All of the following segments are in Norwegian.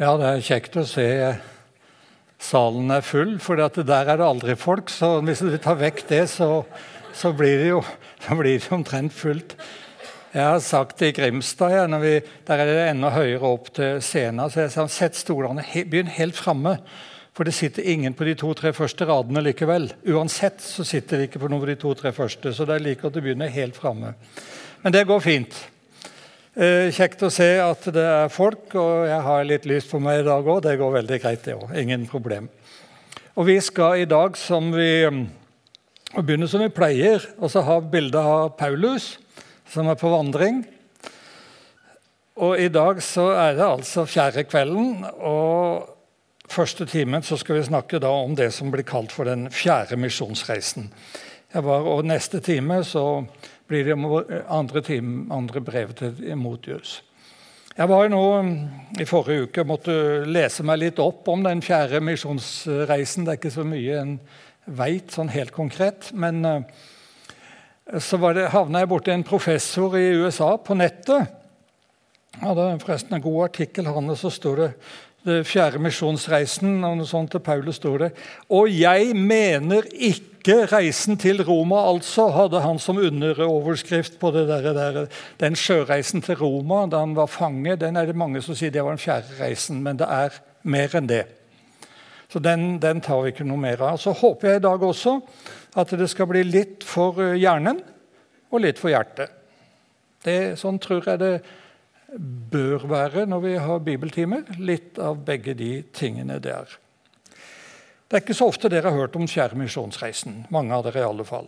Ja, det er kjekt å se salen er full, for der er det aldri folk. Så hvis du tar vekk det, så, så blir det jo blir det omtrent fullt. Jeg har sagt det i Grimstad, ja, vi, der er det enda høyere opp til scenen. så jeg sa Sett stolene, begynn helt framme. For det sitter ingen på de to-tre første radene likevel. Uansett så sitter det ikke på noen av de to-tre første. Så det er like at du begynner helt framme. Men det går fint. Eh, kjekt å se at det er folk, og jeg har litt lys på meg i dag òg. Det går veldig greit, det òg. Ingen problem. Og vi skal i dag, som vi og begynne som vi pleier, og så ha bilde av Paulus, som er på vandring. Og i dag så er det altså fjerde kvelden, og første timen så skal vi snakke da om det som blir kalt for den fjerde misjonsreisen. Var, og neste time så blir det andre, time, andre brev til Motius. Jeg var jo nå i forrige uke måtte lese meg litt opp om den fjerde misjonsreisen. Det er ikke så mye en veit sånn helt konkret. Men uh, så det, havna jeg borti en professor i USA på nettet. Jeg hadde forresten en god artikkel, han, og så sto det det fjerde misjonsreisen og noe sånt til Paulus står det. Og jeg mener ikke reisen til Roma, altså, hadde han som underoverskrift på det der, der, den sjøreisen til Roma da han var fange. Den er det mange som sier det var den fjerde reisen, men det er mer enn det. Så den, den tar vi ikke noe mer av. Så håper jeg i dag også at det skal bli litt for eh, hjernen og litt for hjertet. Det, sånn tror jeg det bør være når vi har bibeltimer. Litt av begge de tingene der. Det er ikke så ofte dere har hørt om Fjerde misjonsreisen. Mange av dere i alle fall.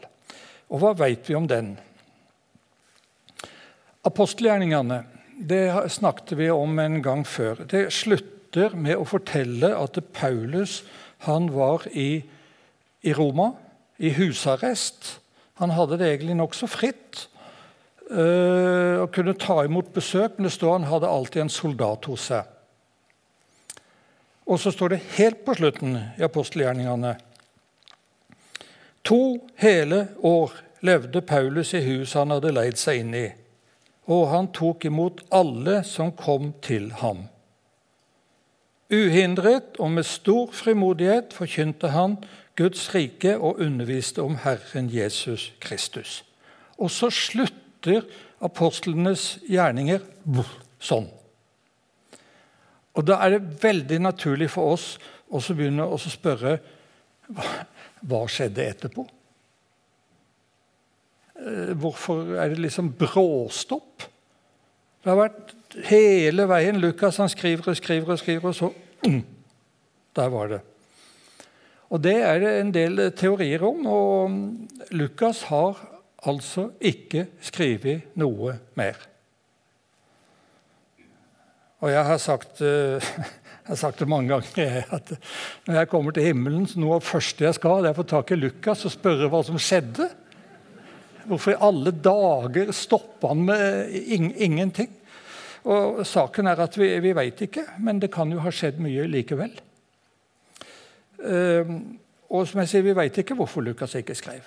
Og hva vet vi om den? Apostelgjerningene det snakket vi om en gang før. Det slutter med å fortelle at Paulus han var i, i Roma, i husarrest. Han hadde det egentlig nokså fritt og kunne ta imot besøk, men det står han hadde alltid en soldat hos seg. Og så står det helt på slutten i apostelgjerningene To hele år levde Paulus i huset han hadde leid seg inn i, og han tok imot alle som kom til ham. Uhindret og med stor frimodighet forkynte han Guds rike og underviste om Herren Jesus Kristus. Og så slutt slutter apostlenes gjerninger sånn. Og Da er det veldig naturlig for oss å begynne å spørre hva skjedde etterpå? Eh, hvorfor er det liksom bråstopp? Det har vært hele veien. Lukas han skriver og skriver, og skriver, og så mm, Der var det. Og Det er det en del teorier om. og Lukas har altså ikke skrevet noe mer. Og jeg har sagt, eh, jeg har sagt det mange ganger at når jeg kommer til himmelen, så noe av det første jeg skal, det er å få tak i Lukas og spørre hva som skjedde. Hvorfor i alle dager stoppa han med ingenting? Og Saken er at vi, vi veit ikke, men det kan jo ha skjedd mye likevel. Uh, og som jeg sier, vi veit ikke hvorfor Lukas ikke skrev.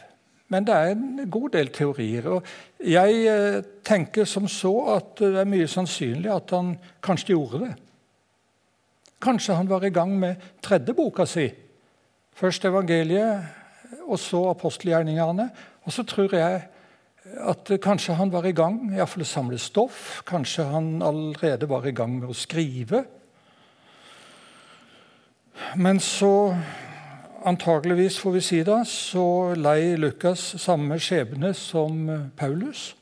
Men det er en god del teorier. og Jeg eh, tenker som så at det er mye sannsynlig at han kanskje gjorde det. Kanskje han var i gang med tredje boka si. Først evangeliet, og så apostelgjerningene. Og så tror jeg at kanskje han var i gang i hvert fall å samle stoff. Kanskje han allerede var i gang med å skrive. Men så antageligvis får vi si da, så lei Lukas samme skjebne som Paulus.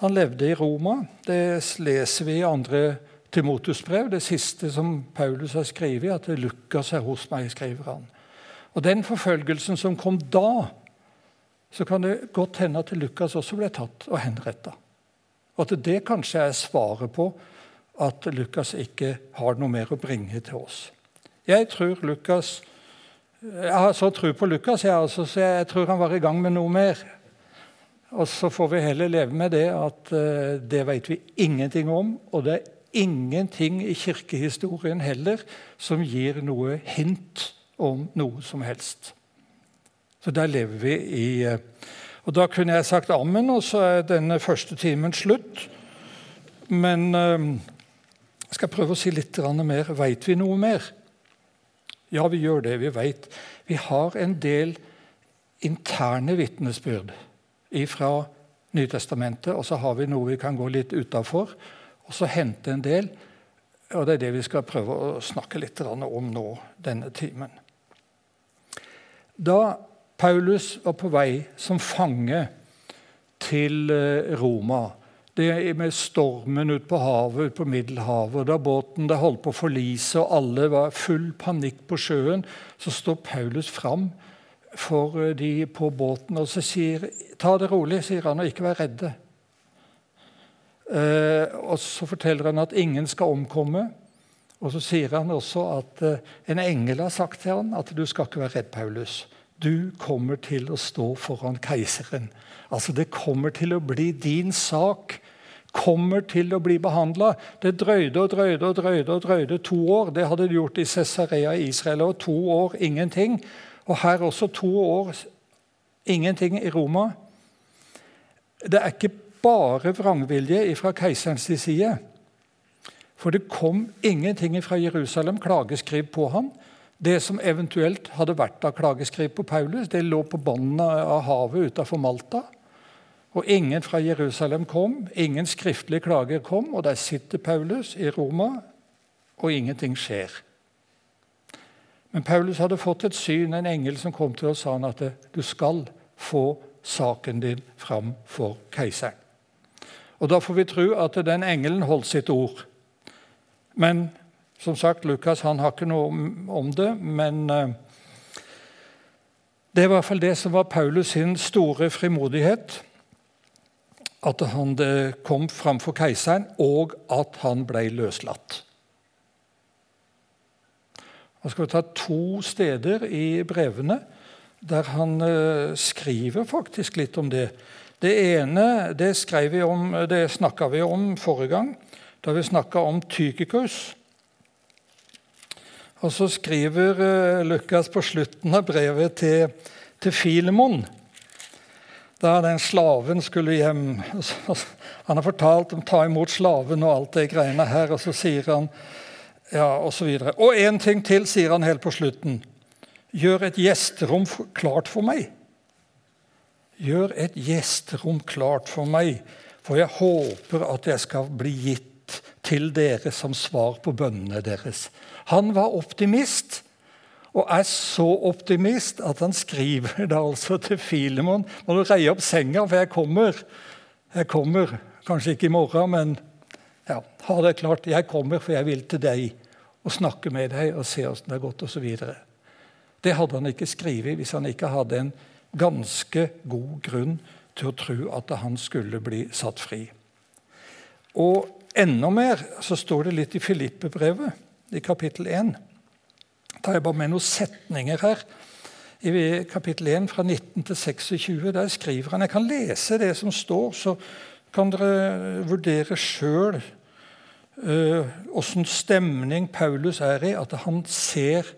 Han levde i Roma. Det leser vi i andre Timotus brev, det siste som Paulus har skrevet, at Lukas er hos meg, skriver han. Og Den forfølgelsen som kom da, så kan det godt hende at Lukas også ble tatt og henretta. Og at det kanskje er svaret på at Lukas ikke har noe mer å bringe til oss. Jeg tror Lukas jeg har så tro på Lukas, jeg, altså, så jeg tror han var i gang med noe mer. Og så får vi heller leve med det at uh, det vet vi ingenting om. Og det er ingenting i kirkehistorien heller som gir noe hint om noe som helst. Så der lever vi i uh, Og da kunne jeg sagt ammen, og så er denne første timen slutt. Men uh, Jeg skal prøve å si litt mer. Veit vi noe mer? Ja, vi gjør det. Vi vet. Vi har en del interne vitnesbyrd fra Nytestamentet, og så har vi noe vi kan gå litt utafor, og så hente en del. Og det er det vi skal prøve å snakke litt om nå denne timen. Da Paulus var på vei som fange til eh, Roma det med stormen ute på havet, ut på Middelhavet, da båten det holdt på å forlise og alle var full panikk på sjøen, så står Paulus fram for eh, de på båten og så sier Ta det rolig, sier han, og ikke vær redde. Eh, og Så forteller han at ingen skal omkomme. Og så sier han også at eh, en engel har sagt til han at du skal ikke være redd, Paulus. Du kommer til å stå foran keiseren. Altså Det kommer til å bli din sak. Kommer til å bli behandla. Det drøyde og drøyde og drøyde og drøyde to år. Det hadde de gjort i Cesarea i Israel. Og to år ingenting. Og her også to år ingenting i Roma. Det er ikke bare vrangvilje fra keiserens side. For det kom ingenting fra Jerusalem, klageskriv på ham. Det som eventuelt hadde vært av klageskriv på Paulus, det lå på bunnen av havet utenfor Malta. Og ingen fra Jerusalem kom, ingen skriftlige klager kom, og der sitter Paulus i Roma, og ingenting skjer. Men Paulus hadde fått et syn, en engel som kom til og sa han at du skal få saken din fram for keiseren. Og Da får vi tro at den engelen holdt sitt ord. Men som sagt, Lukas han har ikke noe om det. Men uh, det er i hvert fall det som var Paulus sin store frimodighet at han kom framfor keiseren, og at han ble løslatt. Jeg skal ta to steder i brevene der han eh, skriver faktisk litt om det. Det ene det, vi det snakka vi om forrige gang, da vi snakka om Tykikus. Og så skriver eh, Lukas på slutten av brevet til, til Filemon da den slaven skulle hjem. Han har fortalt om å ta imot slaven og alt det greiene her, og så sier han ja, og så videre. Og en ting til, sier han helt på slutten. Gjør et gjesterom klart for meg. Gjør et gjesterom klart for meg, for jeg håper at jeg skal bli gitt til dere som svar på bønnene deres. Han var optimist. Og er så optimist at han skriver det altså til Filemon Må du reie opp senga, for jeg kommer. Jeg kommer. Kanskje ikke i morgen, men ja, ha det klart. Jeg kommer, for jeg vil til deg og snakke med deg og se åssen det har gått, osv. Det hadde han ikke skrevet hvis han ikke hadde en ganske god grunn til å tro at han skulle bli satt fri. Og enda mer så står det litt i Filippe-brevet, i kapittel 1 tar jeg bare med noen setninger her. I kapittel 1 fra 19 til 26 der skriver han Jeg kan lese det som står, så kan dere vurdere sjøl åssen uh, stemning Paulus er i. At han ser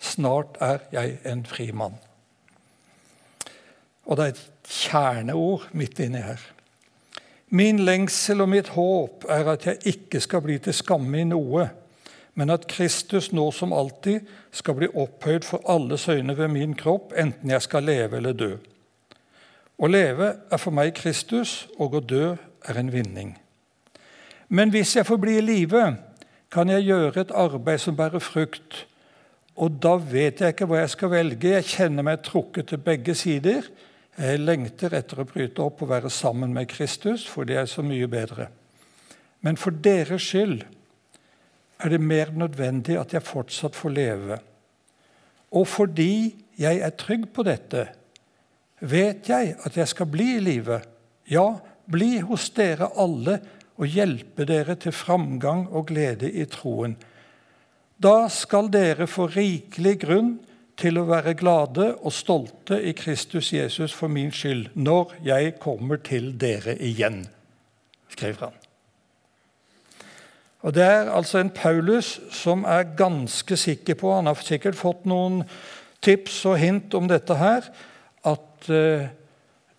snart er jeg en fri mann. Og det er et kjerneord midt inni her. Min lengsel og mitt håp er at jeg ikke skal bli til skamme i noe men at Kristus nå som alltid skal bli opphøyd for alles øyne ved min kropp, enten jeg skal leve eller dø. Å leve er for meg Kristus, og å dø er en vinning. Men hvis jeg får bli i live, kan jeg gjøre et arbeid som bærer frukt. Og da vet jeg ikke hva jeg skal velge. Jeg kjenner meg trukket til begge sider. Jeg lengter etter å bryte opp og være sammen med Kristus, for det er så mye bedre. Men for deres skyld er det mer nødvendig at jeg fortsatt får leve. Og fordi jeg er trygg på dette, vet jeg at jeg skal bli i live. Ja, bli hos dere alle og hjelpe dere til framgang og glede i troen. Da skal dere få rikelig grunn til å være glade og stolte i Kristus Jesus for min skyld, når jeg kommer til dere igjen, skriver han. Og Det er altså en Paulus som er ganske sikker på Han har sikkert fått noen tips og hint om dette her. At eh,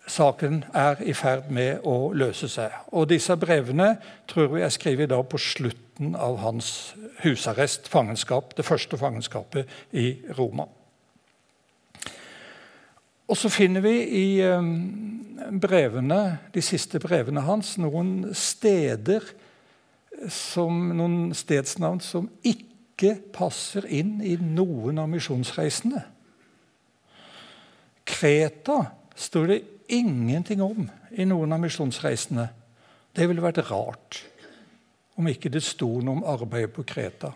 saken er i ferd med å løse seg. Og Disse brevene tror vi er skrevet da på slutten av hans husarrest, fangenskap, det første fangenskapet i Roma. Og så finner vi i brevene, de siste brevene hans noen steder som, noen stedsnavn som ikke passer inn i noen av misjonsreisene. Kreta står det ingenting om i noen av misjonsreisene. Det ville vært rart om ikke det sto noe om arbeidet på Kreta.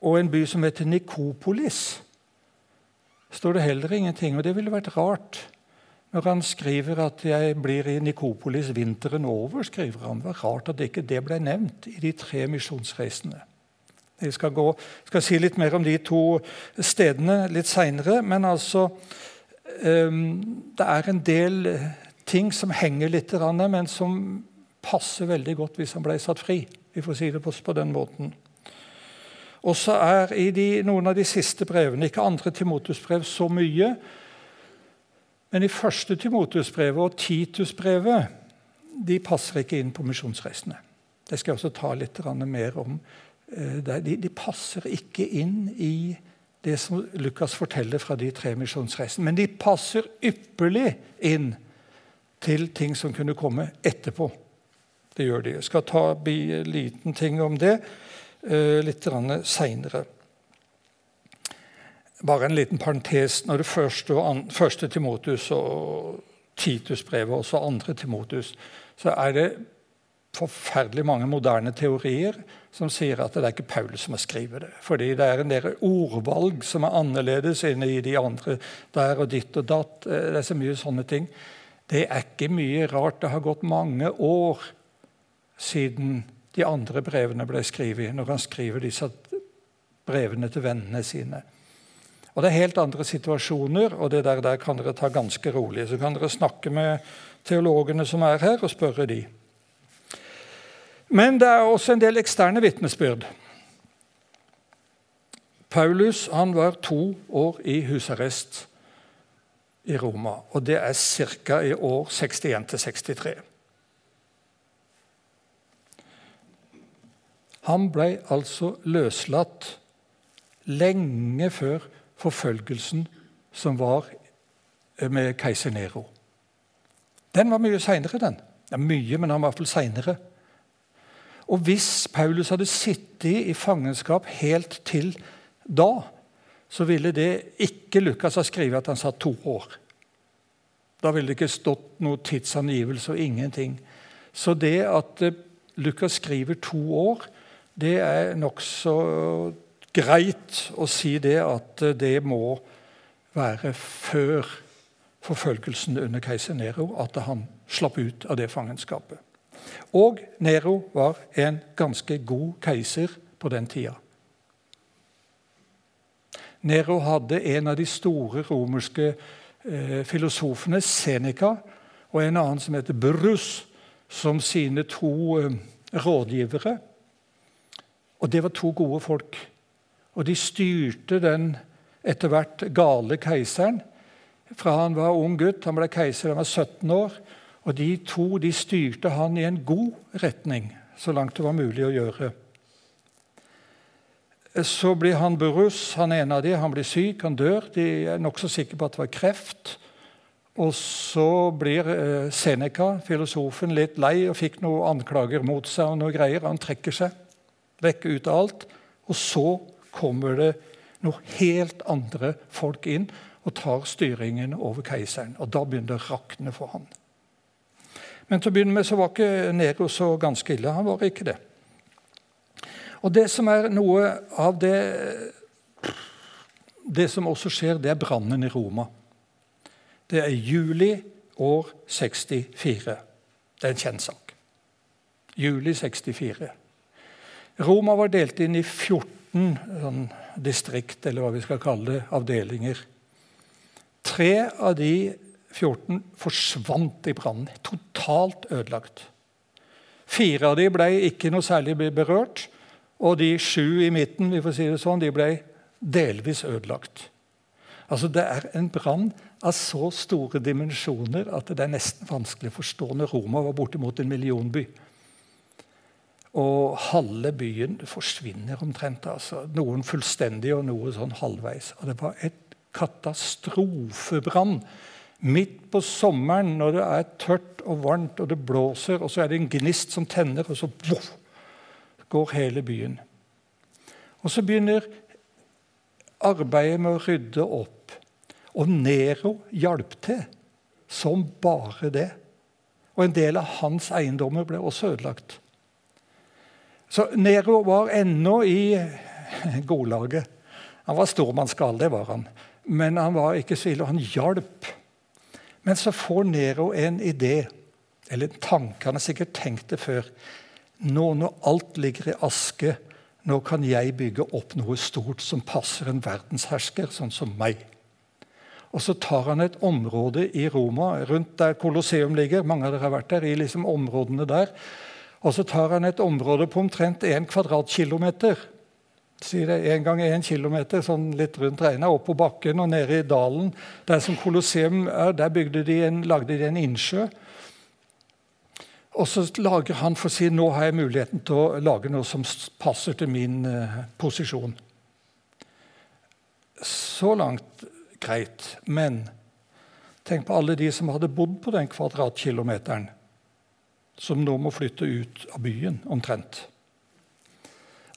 Og en by som heter Nikopolis, står det heller ingenting. Og det ville vært rart når han skriver at 'jeg blir i Nikopolis vinteren over', skriver han. Det var rart at ikke det ble nevnt i de tre misjonsreisene. Jeg skal, gå, skal, si litt mer om de to stedene litt seinere. Men altså um, Det er en del ting som henger litt, men som passer veldig godt hvis han ble satt fri. Vi får si det på, på den måten. Og så er i de, noen av de siste brevene, ikke andre Timotus-brev så mye, men i første Timotus-brevet og Titus-brevet de passer ikke inn på misjonsreisene. Det skal jeg også ta litt mer om. Eh, de, de, passer ikke inn i det som Lukas forteller fra de tre misjonsreisene. Men de passer ypperlig inn til ting som kunne komme etterpå. Det gjør de. Jeg skal ta en liten ting om det uh, litt seinere. Bare en liten parentes. Når det første, første Timotus og Titusbrevet og også andre Timotus, så er det forferdelig mange moderne teorier som sier at det er ikke Paulus som har skrevet det. Fordi det er en del ordvalg som er annerledes inne i de andre der og ditt og datt. Eh, det er så mye sånne ting. Det er ikke mye rart. Det har gått mange år siden de andre brevene ble skrevet, når han skriver disse brevene til vennene sine. Og Det er helt andre situasjoner, og det der, der kan dere ta ganske rolig. Så kan dere snakke med teologene som er her, og spørre de. Men det er også en del eksterne vitnesbyrd. Paulus han var to år i husarrest i Roma, og det er ca. i år 61-63. Han ble altså løslatt lenge før forfølgelsen som var eh, med keiser Nero. Den var mye seinere, den. Ja, mye, men han var iallfall seinere. Og hvis Paulus hadde sittet i fangenskap helt til da, så ville det ikke Lukas ha skrevet at han satt to år. Da ville det ikke stått noe tidsangivelse og ingenting. Så det at eh, Lukas skriver to år, det er nokså greit å si det at det må være før forfølgelsen under keiser Nero at han slapp ut av det fangenskapet. Og Nero var en ganske god keiser på den tida. Nero hadde en av de store romerske eh, filosofene, Seneca, og en annen som heter Burrus, som sine to eh, rådgivere. Og det var to gode folk. Og de styrte den etter hvert gale keiseren fra han var ung gutt. Han ble keiser da han var 17 år. Og de to de styrte han i en god retning, så langt det var mulig å gjøre. Så blir han Burus, han ene av de, han blir syk, han dør. De er nokså sikre på at det var kreft. Og så blir eh, Seneca, filosofen, litt lei og fikk noen anklager mot seg. og noe greier. Han trekker seg vekk ut av alt. Og så kommer det noe helt andre folk inn og tar styringen over keiseren. Og Da begynner det å rakne for han. Men til å begynne med så var ikke Nero så ganske ille. Han var ikke det. Og det som er noe av det Det som også skjer, det er brannen i Roma. Det er juli år 64. Det er en kjent sak. Juli 64. Roma var delt inn i 14 sånn distrikt, eller hva vi skal kalle det, avdelinger. Tre av de 14 forsvant i brannen. Totalt ødelagt. Fire av de ble ikke noe særlig berørt, og de sju i midten vi får si det sånn, de ble delvis ødelagt. Altså Det er en brann av så store dimensjoner at det er nesten vanskelig å forstå når Roma var bortimot en millionby. Og halve byen forsvinner omtrent. altså. Noen fullstendig og noe sånn halvveis. Og det var et katastrofebrann midt på sommeren når det er tørt og varmt og det blåser, og så er det en gnist som tenner, og så voff, går hele byen. Og så begynner arbeidet med å rydde opp. Og Nero hjalp til som bare det. Og en del av hans eiendommer ble også ødelagt. Så Nero var ennå i godlaget. Han var stormannsgal, det var han. Men han var ikke så og han hjalp. Men så får Nero en idé, eller en tanke. Han har sikkert tenkt det før. Nå når alt ligger i aske, nå kan jeg bygge opp noe stort som passer en verdenshersker sånn som meg. Og så tar han et område i Roma, rundt der Colosseum ligger. Mange av dere har vært der, i liksom områdene der. Og så tar han et område på omtrent 1 kvadratkilometer. Si det én gang én kilometer, sånn litt rundt regna, opp på bakken og nede i dalen. Der som Colosseum er, der de en, lagde de en innsjø. Og så lager han for å si nå har jeg muligheten til å lage noe som passer til min eh, posisjon. Så langt greit. Men tenk på alle de som hadde bodd på den kvadratkilometeren som nå må flytte ut av byen, omtrent.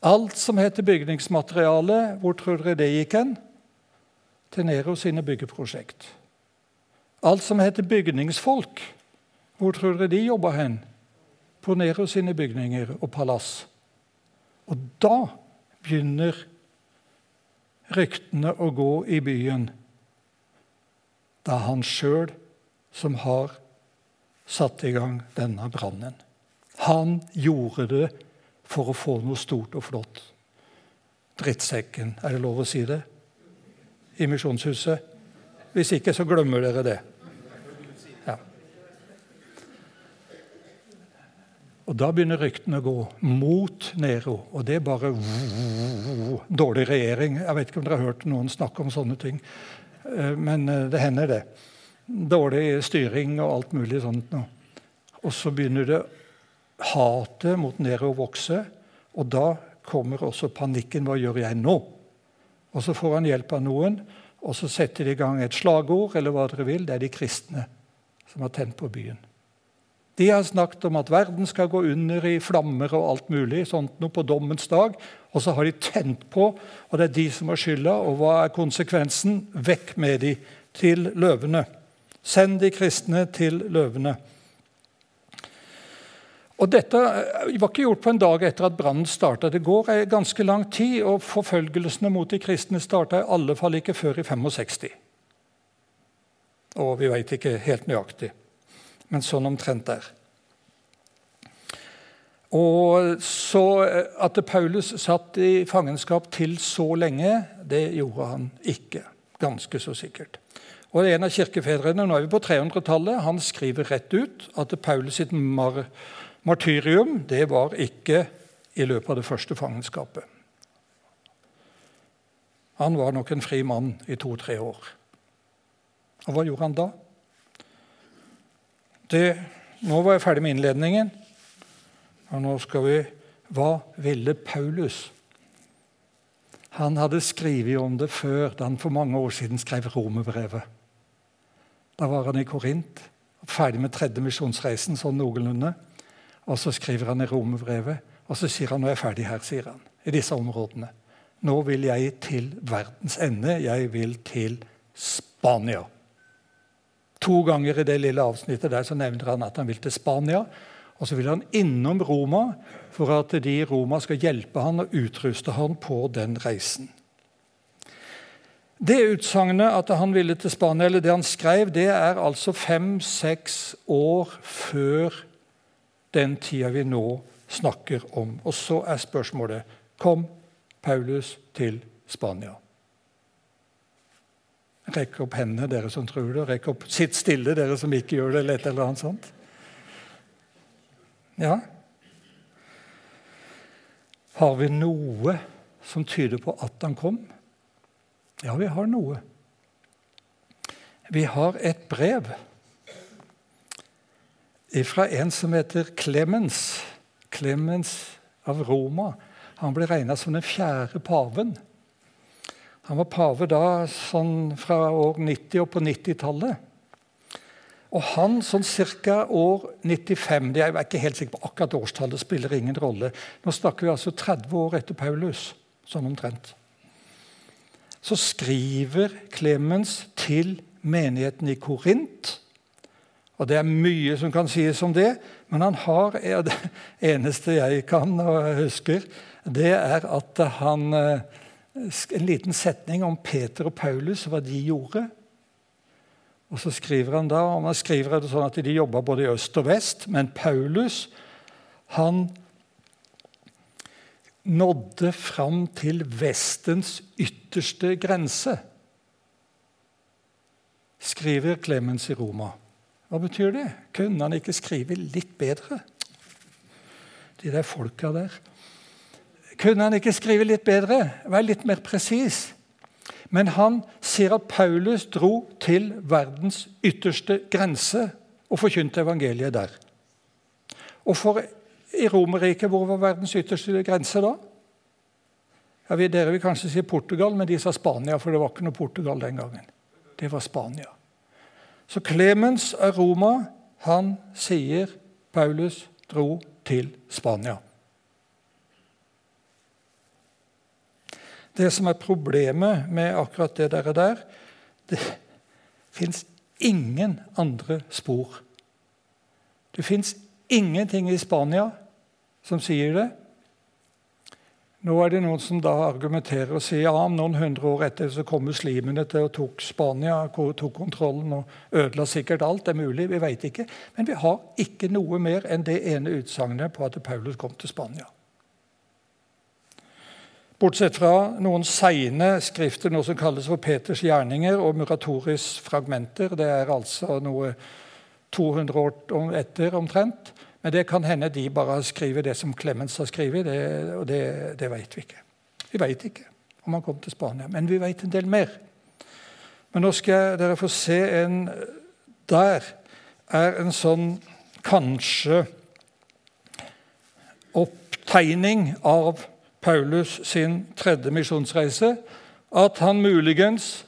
Alt som heter bygningsmateriale, hvor tror dere det gikk hen? Til Nero sine byggeprosjekt. Alt som heter bygningsfolk, hvor tror dere de jobba hen? På Nero sine bygninger og palass. Og da begynner ryktene å gå i byen. Det er han sjøl som har satte i gang denne brannen. Han gjorde det for å få noe stort og flott. Drittsekken, er det lov å si det? I Misjonshuset? Hvis ikke, så glemmer dere det. Ja. Og Da begynner ryktene å gå mot Nero. Og det er bare dårlig regjering. Jeg vet ikke om dere har hørt noen snakke om sånne ting, eh, men eh, det hender, det dårlig styring og alt mulig sånt. Nå. Og så begynner det hatet mot Nero å vokse. Og da kommer også panikken. Hva gjør jeg nå? Og så får han hjelp av noen, og så setter de i gang et slagord, eller hva dere vil. Det er de kristne som har tent på byen. De har snakket om at verden skal gå under i flammer og alt mulig sånt noe på dommens dag. Og så har de tent på, og det er de som har skylda. Og hva er konsekvensen? Vekk med de til løvene. Send de kristne til løvene. Og Dette eh, var ikke gjort på en dag etter at brannen starta. Det går ganske lang tid, og forfølgelsene mot de kristne starta i alle fall ikke før i 65. Og vi veit ikke helt nøyaktig, men sånn omtrent der. Og så eh, At Paulus satt i fangenskap til så lenge, det gjorde han ikke. Ganske så sikkert. Og En av kirkefedrene nå er vi på 300-tallet, han skriver rett ut at Paulus sitt mar martyrium det var ikke i løpet av det første fangenskapet. Han var nok en fri mann i to-tre år. Og hva gjorde han da? Det, nå var jeg ferdig med innledningen. Og nå skal vi Hva ville Paulus? Han hadde skrevet om det før, da han for mange år siden skrev romerbrevet. Da var han i Korint, ferdig med tredje misjonsreisen sånn noenlunde. Og så skriver han i romerbrevet, og så sier han nå er jeg ferdig her, sier han, i disse områdene. Nå vil jeg til verdens ende. Jeg vil til Spania. To ganger i det lille avsnittet der så nevner han at han vil til Spania. Og så vil han innom Roma for at de i Roma skal hjelpe han og utruste han på den reisen. Det utsagnet at han ville til Spania, eller det han skrev, det er altså fem-seks år før den tida vi nå snakker om. Og så er spørsmålet Kom Paulus til Spania? Rekk opp hendene, dere som tror det. Rekk opp, Sitt stille, dere som ikke gjør det, eller et eller annet sånt. Ja. Har vi noe som tyder på at han kom? Ja, vi har noe. Vi har et brev fra en som heter Clemens. Clemens av Roma. Han ble regna som den fjerde paven. Han var pave da sånn fra år 90 og på 90-tallet. Og han sånn ca. år 95 det er Jeg ikke helt sikker på akkurat årstallet, spiller ingen rolle. Nå snakker vi altså 30 år etter Paulus, sånn omtrent. Så skriver Clemens til menigheten i Korint. Og Det er mye som kan sies om det, men han har det eneste jeg kan og husker, det er at han eh, En liten setning om Peter og Paulus, hva de gjorde. Og så skriver han da, og man skriver det sånn at De jobba både i øst og vest, men Paulus han nådde fram til Vestens ytterste grense, skriver Clemens i Roma. Hva betyr det? Kunne han ikke skrive litt bedre? De der folka der. Kunne han ikke skrive litt bedre? Være litt mer presis? Men han sier at Paulus dro til verdens ytterste grense og forkynte evangeliet der. Og for i Romerriket, hvor var verdens ytterste grense da? Ja, dere vil kanskje si Portugal, men de sa Spania, for det var ikke noe Portugal den gangen. Det var Spania. Så Clemens av Roma han sier Paulus dro til Spania. Det som er problemet med akkurat det der, der det fins ingen andre spor. Det fins ingenting i Spania som sier det. Nå er det noen som da argumenterer og sier ja, om noen hundre år etter så kom muslimene til og tok Spania, tok kontrollen og ødela sikkert alt. Det er mulig, vi veit ikke. Men vi har ikke noe mer enn det ene utsagnet på at Paulus kom til Spania. Bortsett fra noen seine skrifter, noe som kalles for Peters gjerninger og Muratoris fragmenter. Det er altså noe 200 år etter omtrent. Men det kan hende de bare skriver det som Clemens har skrevet. Det, og det, det vet vi ikke. Vi vet ikke om han kom til Spania, men vi vet en del mer. Men nå skal dere få se en Der er en sånn kanskje opptegning av Paulus sin tredje misjonsreise, at han muligens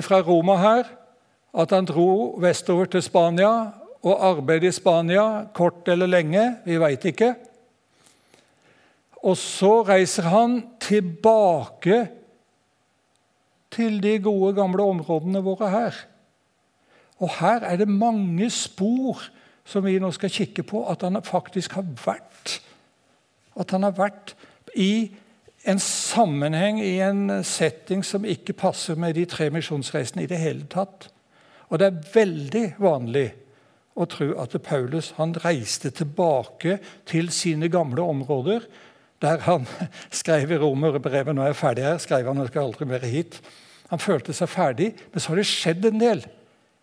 fra Roma her at han dro vestover til Spania og arbeide i Spania, kort eller lenge, vi veit ikke. Og så reiser han tilbake til de gode, gamle områdene våre her. Og her er det mange spor som vi nå skal kikke på, at han faktisk har vært. At han har vært i en sammenheng, i en setting som ikke passer med de tre misjonsreisene i det hele tatt. Og det er veldig vanlig å tro at Paulus han reiste tilbake til sine gamle områder, der han skrev i romerbrevet 'Nå er jeg ferdig her', skrev han, jeg skal aldri mer hit. Han følte seg ferdig, men så har det skjedd en del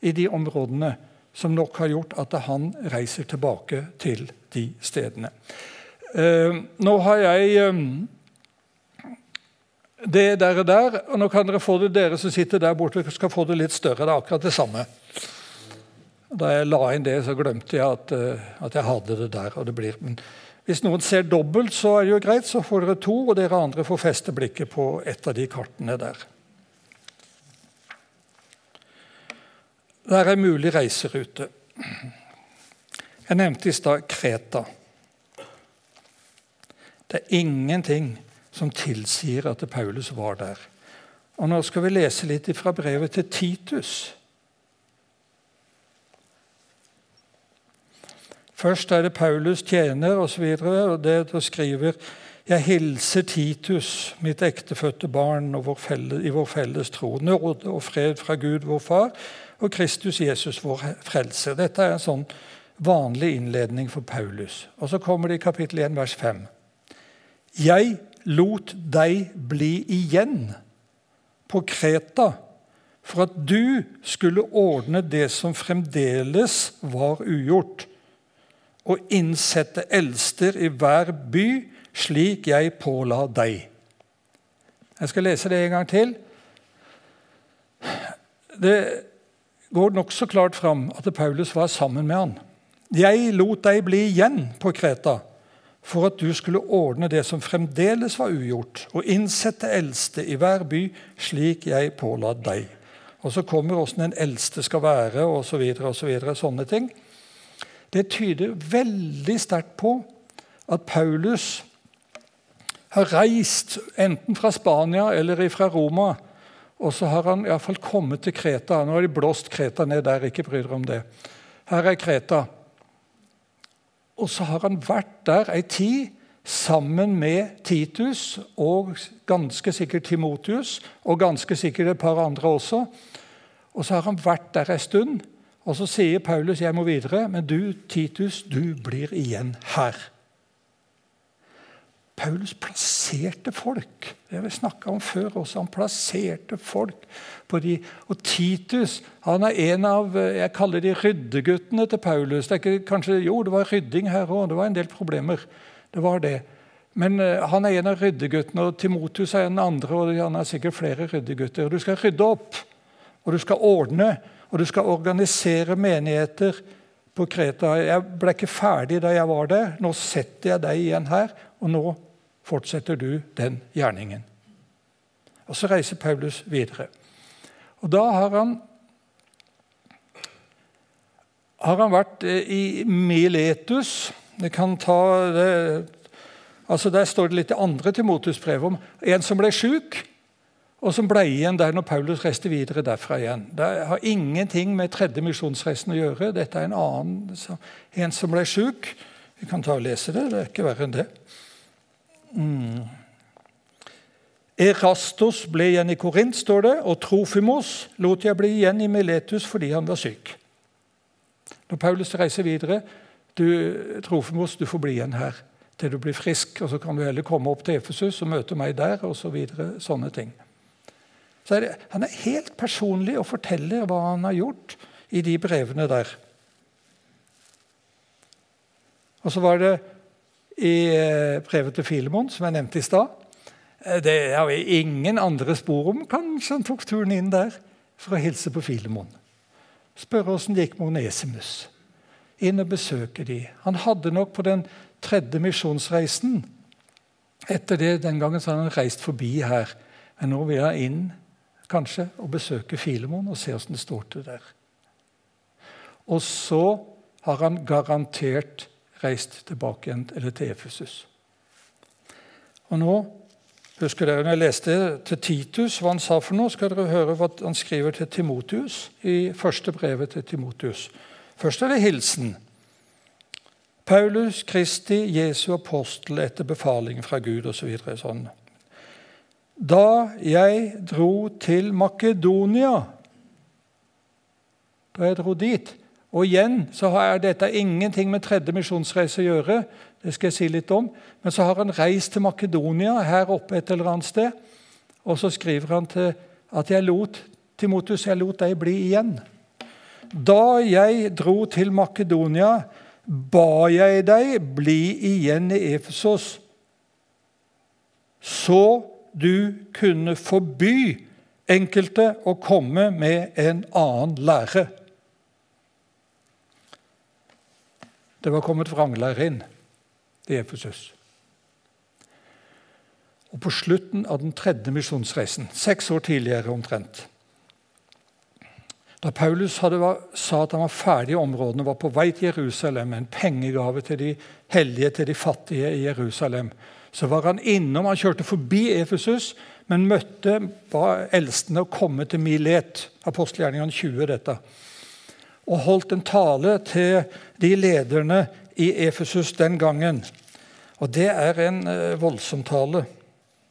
i de områdene som nok har gjort at han reiser tilbake til de stedene. Eh, nå har jeg eh, det der og der, og nå kan dere få det, dere som sitter der borte, skal få det litt større. Det er akkurat det samme. Da jeg la inn det, så glemte jeg at, eh, at jeg hadde det der. og det blir, men Hvis noen ser dobbelt, så er det jo greit. Så får dere to, og dere andre får feste blikket på et av de kartene der. Det er mulig reiserute. Jeg nevnte i stad Kreta. Det er ingenting som tilsier at Paulus var der. Og Nå skal vi lese litt fra brevet til Titus. Først er det Paulus tjener osv. Og det og skriver jeg hilser Titus, mitt ektefødte barn vår felles, i vår felles tro. Nåde og fred fra Gud, vår Far, og Kristus Jesus, vår frelser. Dette er en sånn vanlig innledning for Paulus. Og Så kommer det i kapittel 1, vers 5. Jeg lot deg bli igjen på Kreta for at du skulle ordne det som fremdeles var ugjort, og innsette eldster i hver by, slik jeg påla deg. Jeg skal lese det en gang til. Det går nokså klart fram at Paulus var sammen med han. Jeg lot deg bli igjen på Kreta for at du skulle ordne det som fremdeles var ugjort, og innsette eldste i hver by, slik jeg påla deg. Og så kommer åssen den eldste skal være, osv. Så og så videre, sånne ting. Det tyder veldig sterkt på at Paulus har reist enten fra Spania eller fra Roma. Og så har han iallfall kommet til Kreta. Nå har de blåst Kreta ned der. ikke bry dere om det. Her er Kreta. Og så har han vært der ei tid sammen med Titus og ganske sikkert Timotius og ganske sikkert et par andre også. Og så har han vært der ei stund. Og så sier Paulus jeg må videre, men du, Titus, du blir igjen her. Paulus plasserte folk. Det har vi snakka om før også. Han plasserte folk på de. Og Titus han er en av jeg kaller de ryddeguttene til Paulus. Det ikke, kanskje, jo, det var rydding her òg. Det var en del problemer. Det var det. Men uh, han er en av ryddeguttene, og Timotus er en andre. og han er sikkert flere ryddegutter. Du skal rydde opp, og du skal ordne, og du skal organisere menigheter på Kreta. Jeg ble ikke ferdig da jeg var der. Nå setter jeg deg igjen her, og nå fortsetter du den gjerningen. Og Så reiser Paulus videre. Og Da har han, har han vært eh, i Miletus. Det kan ta det, altså Der står det litt i andre Timotus-brev om en som ble sjuk, og som ble igjen der når Paulus reiste videre derfra igjen. Det har ingenting med tredje misjonsreisen å gjøre. Dette er en annen, en som ble sjuk. Vi kan ta og lese det. Det er ikke verre enn det. Mm. Erastos ble igjen i Korint, står det, og Trofimos lot jeg bli igjen i Miletus fordi han var syk. Når Paulus reiser videre du, Trofimos, du får bli igjen her til du blir frisk. og Så kan du heller komme opp til Efesus og møte meg der. og så videre, sånne ting. Er Han er helt personlig og forteller hva han har gjort i de brevene der. Og så var det i eh, brevet til Filemon, som jeg nevnte i stad. Eh, det har vi ingen andre spor om. Kanskje han tok turen inn der for å hilse på Filemon. Spørre åssen det gikk med Onesimus. Inn og besøke de. Han hadde nok på den tredje misjonsreisen Etter det, Den gangen så hadde han reist forbi her. Men nå vil han inn kanskje, og besøke Filemon og se åssen det står til der. Og så har han garantert reist tilbake igjen eller til Efesus. Og nå, husker dere, når jeg leste til Titus hva han sa for noe, skal dere høre hva han skriver til Timotius i første brevet til Timotius. Først er det hilsen. Paulus Kristi, Jesu apostel etter befaling fra Gud osv. Så sånn. Da jeg dro til Makedonia Da jeg dro dit, og igjen så har dette ingenting med tredje misjonsreise å gjøre. det skal jeg si litt om. Men så har han reist til Makedonia, her oppe et eller annet sted. Og så skriver han til at jeg lot Timotus, jeg lot deg bli igjen. Da jeg dro til Makedonia, ba jeg deg bli igjen i Efesos, så du kunne forby enkelte å komme med en annen lære. Det var kommet vranglære inn i Efesus. Og På slutten av den tredje misjonsreisen, seks år tidligere omtrent, da Paulus hadde, sa at han var ferdig i områdene og var på vei til Jerusalem en pengegave til de hellige, til de fattige i Jerusalem, så var han innom. Han kjørte forbi Efesus, men møtte ba eldstene å komme til Milet. Apostelgjerningene 20, dette og holdt en tale til de lederne i Efesus den gangen. Og Det er en uh, voldsom tale.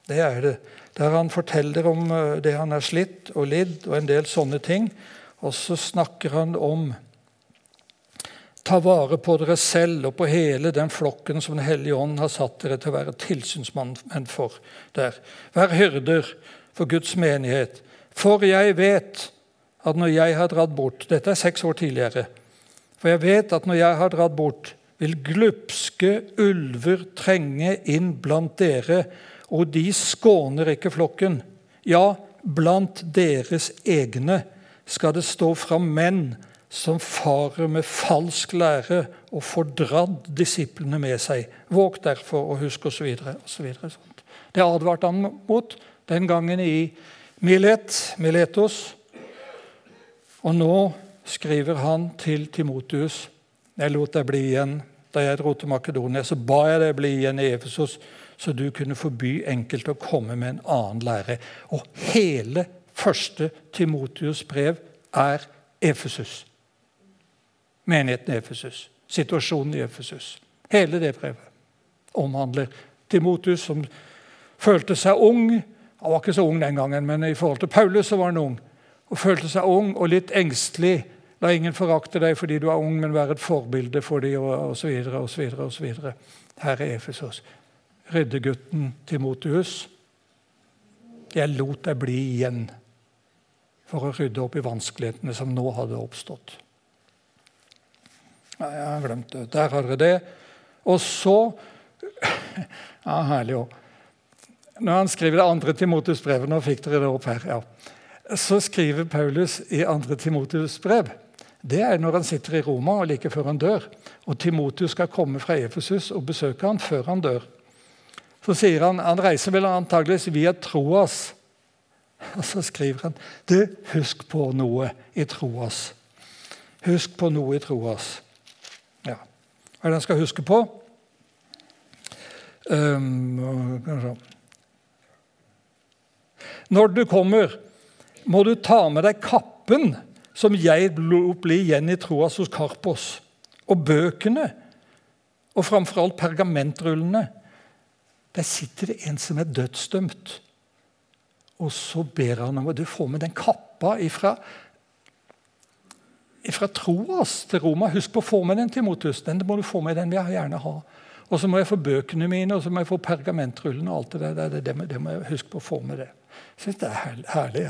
Det er det. Der han forteller om uh, det han har slitt og lidd, og en del sånne ting. Og så snakker han om Ta vare på dere selv og på hele den flokken som Den hellige ånd har satt dere til å være tilsynsmann for der. Vær hyrder for Guds menighet. For jeg vet at når jeg har dratt bort Dette er seks år tidligere. For jeg vet at når jeg har dratt bort, vil glupske ulver trenge inn blant dere, og de skåner ikke flokken. Ja, blant deres egne skal det stå fram menn som farer med falsk lære og får dratt disiplene med seg. Våg derfor og husk osv. Det advarte han mot den gangen i Milet, Miletos. Og nå skriver han til Timotius Jeg lot deg bli igjen da jeg dro til Makedonia. Så ba jeg deg bli igjen i Efesos, så du kunne forby enkelte å komme med en annen lære. Og hele første Timotius brev er Efesus. Menigheten i Efesus. Situasjonen i Efesus. Hele det brevet omhandler Timotus, som følte seg ung. Han var ikke så ung den gangen, men i forhold til Paulus så var han ung. Og følte seg ung og litt engstelig. La ingen forakte deg fordi du er ung, men vær et forbilde for dem, osv. osv. Her er Efesos. Ryddegutten Timotius. Jeg lot deg bli igjen for å rydde opp i vanskelighetene som nå hadde oppstått. Ja, jeg har glemt det. Der har dere det. Og så ja, Herlig òg. Når han skriver det andre Timotus brevet Nå fikk dere det opp her. ja. Så skriver Paulus i andre Timotus brev. Det er når han sitter i Roma og like før han dør. Og Timotus skal komme fra Efesus og besøke han før han dør. Så sier han han reiser vel antageligvis via Troas. Og så skriver han du, husk på noe i Troas. Husk på noe i Troas. Hva er det han skal huske på? Um, Når du kommer, må du ta med deg kappen som jeg lot bli igjen i Troas hos Karpos, og bøkene, og framfor alt pergamentrullene. Der sitter det en som er dødsdømt. Og så ber han om at du får med den kappa ifra fra Troas til Roma. Husk på å få med den, Timotus. Den må du få med, den vil jeg gjerne ha. Og så må jeg få bøkene mine og så må jeg få pergamentrullene. og alt Det der. Det, det, det, må jeg huske på å få med det. Jeg syns det er herlig.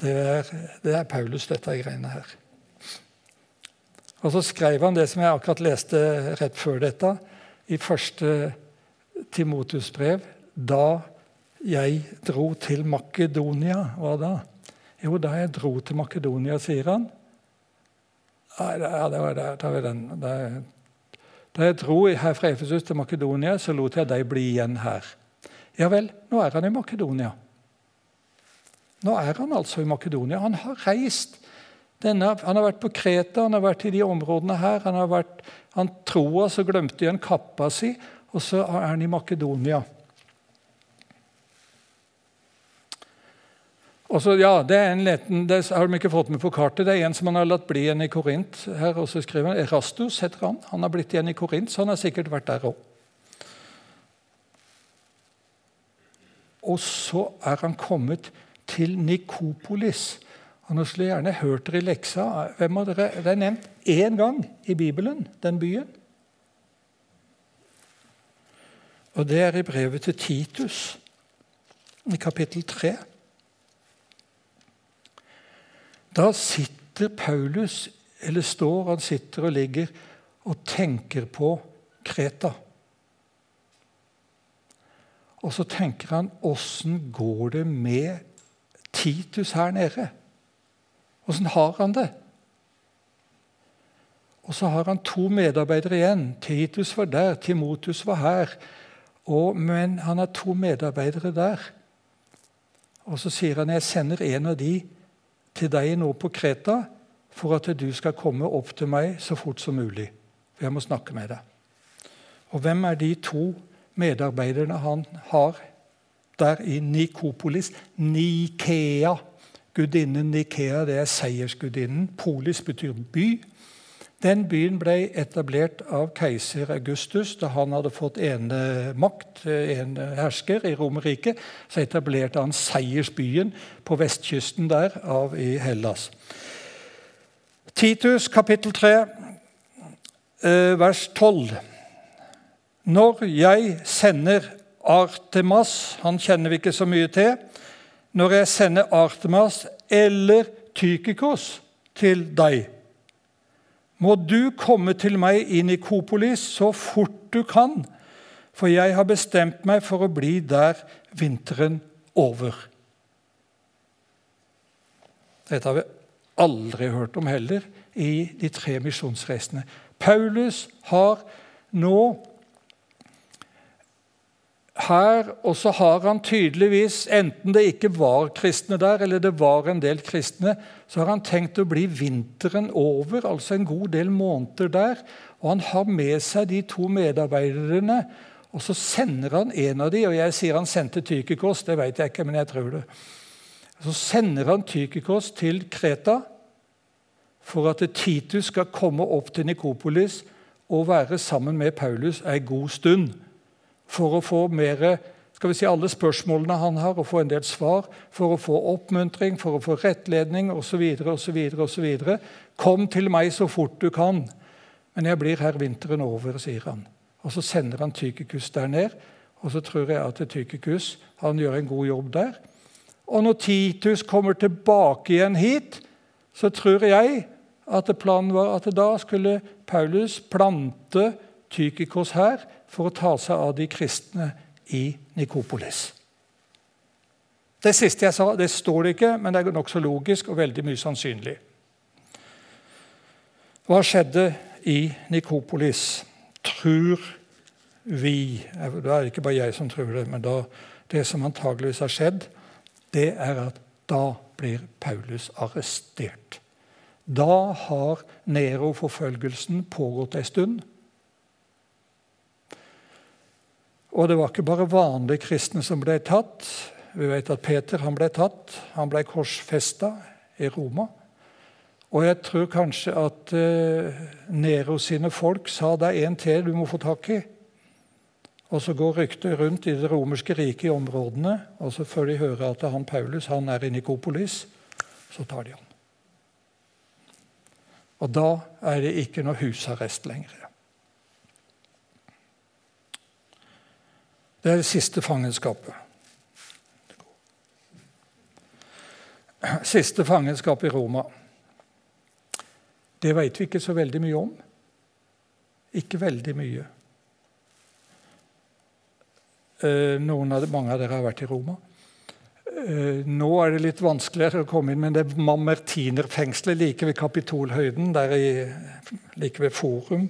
Det er, det er Paulus, dette greiene her. Og så skrev han det som jeg akkurat leste rett før dette, i første Timotus brev. Da jeg dro til Makedonia, hva da? Jo, da jeg dro til Makedonia, sier han, ja, det var, der det var den. Da, da jeg dro her fra Efesus til Makedonia, så lot jeg deg bli igjen her. Ja vel, nå er han i Makedonia. Nå er han altså i Makedonia. Han har reist. Denne, han har vært på Kreta, han har vært i de områdene her. Han har vært, han troa, så glemte han kappa si, og så er han i Makedonia. Og så, ja, det er en liten, det har de ikke fått med på kartet. Det er en som han har latt bli igjen i Korint. her, og så skriver han, Erastus heter han. Han har blitt igjen i Korint, så han har sikkert vært der òg. Og så er han kommet til Nikopolis. Og nå skulle jeg gjerne hørt dere i leksa. Hvem av dere, Det er nevnt én gang i Bibelen, den byen. Og det er i brevet til Titus, i kapittel 3. Da sitter Paulus, eller står han sitter og ligger og tenker på Kreta. Og så tenker han åssen går det med Titus her nede? Åssen har han det? Og så har han to medarbeidere igjen. Titus var der, Timotus var her. Og, men han har to medarbeidere der. Og så sier han jeg sender en av de til deg nå på Kreta for at du skal komme opp til meg så fort som mulig. For jeg må snakke med deg. Og hvem er de to medarbeiderne han har der i Nikopolis? Nikea. Gudinnen Nikea det er seiersgudinnen. Polis betyr by. Den byen ble etablert av keiser Augustus da han hadde fått en makt, en hersker, i Romerriket. Så etablerte han seiersbyen på vestkysten der av i Hellas. Titus kapittel 3, eh, vers 12. Når jeg sender Artemas Han kjenner vi ikke så mye til. Når jeg sender Artemas eller Tykikos til deg må du komme til meg i Nikopolis så fort du kan, for jeg har bestemt meg for å bli der vinteren over. Dette har vi aldri hørt om heller i de tre misjonsreisene. Paulus har nå her, og så har han tydeligvis, enten det ikke var kristne der, eller det var en del kristne, så har han tenkt å bli vinteren over, altså en god del måneder der. Og han har med seg de to medarbeiderne, og så sender han en av de, og jeg sier han sendte Tykikos, det vet jeg ikke, men jeg tror det. Så sender han Tykikos til Kreta for at Titus skal komme opp til Nikopolis og være sammen med Paulus ei god stund for å få mer skal vi si, alle spørsmålene han har, og få en del svar, for å få oppmuntring, for å få rettledning osv. osv. Kom til meg så fort du kan, men jeg blir her vinteren over, sier han. Og Så sender han Tykikus der ned, og så tror jeg at Tykikus han gjør en god jobb der. Og når Titus kommer tilbake igjen hit, så tror jeg at planen var at da skulle Paulus plante Tykikos her for å ta seg av de kristne i Nikopolis. Det siste jeg sa, det står det ikke, men det er nokså logisk og veldig mye sannsynlig. Hva skjedde i Nikopolis, tror vi Det er ikke bare jeg som tror det, men da, det som antageligvis har skjedd, det er at da blir Paulus arrestert. Da har Nero-forfølgelsen pågått en stund. Og det var ikke bare vanlige kristne som ble tatt. Vi vet at Peter han ble tatt. Han ble korsfesta i Roma. Og jeg tror kanskje at eh, Nero sine folk sa det er en til du må få tak i. Og så går ryktet rundt i det romerske riket i områdene. Og så før de hører at han Paulus han er i Nikopolis, så tar de han. Og da er det ikke noe husarrest lenger. Det er det siste fangenskapet. Siste fangenskap i Roma. Det vet vi ikke så veldig mye om. Ikke veldig mye. Eh, noen av, mange av dere har vært i Roma. Eh, nå er det litt vanskeligere å komme inn, men det er Mamertinerfengselet like ved Kapitolhøyden, der i, like ved Forum.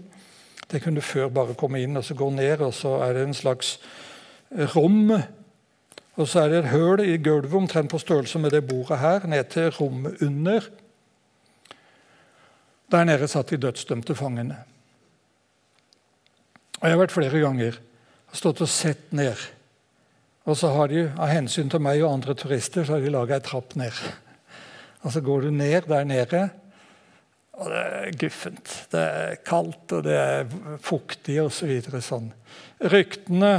Det kunne før bare komme inn og så gå ned, og så er det en slags rom. Og så er det et høl i gulvet omtrent på størrelse med det bordet her, ned til rommet under. Der nede satt de dødsdømte fangene. Og Jeg har vært flere ganger og stått og sett ned. Og så har de, Av hensyn til meg og andre turister så har de laga ei trapp ned. Og Så går du ned der nede, og det er guffent. Det er kaldt, og det er fuktig osv. Så sånn. Ryktene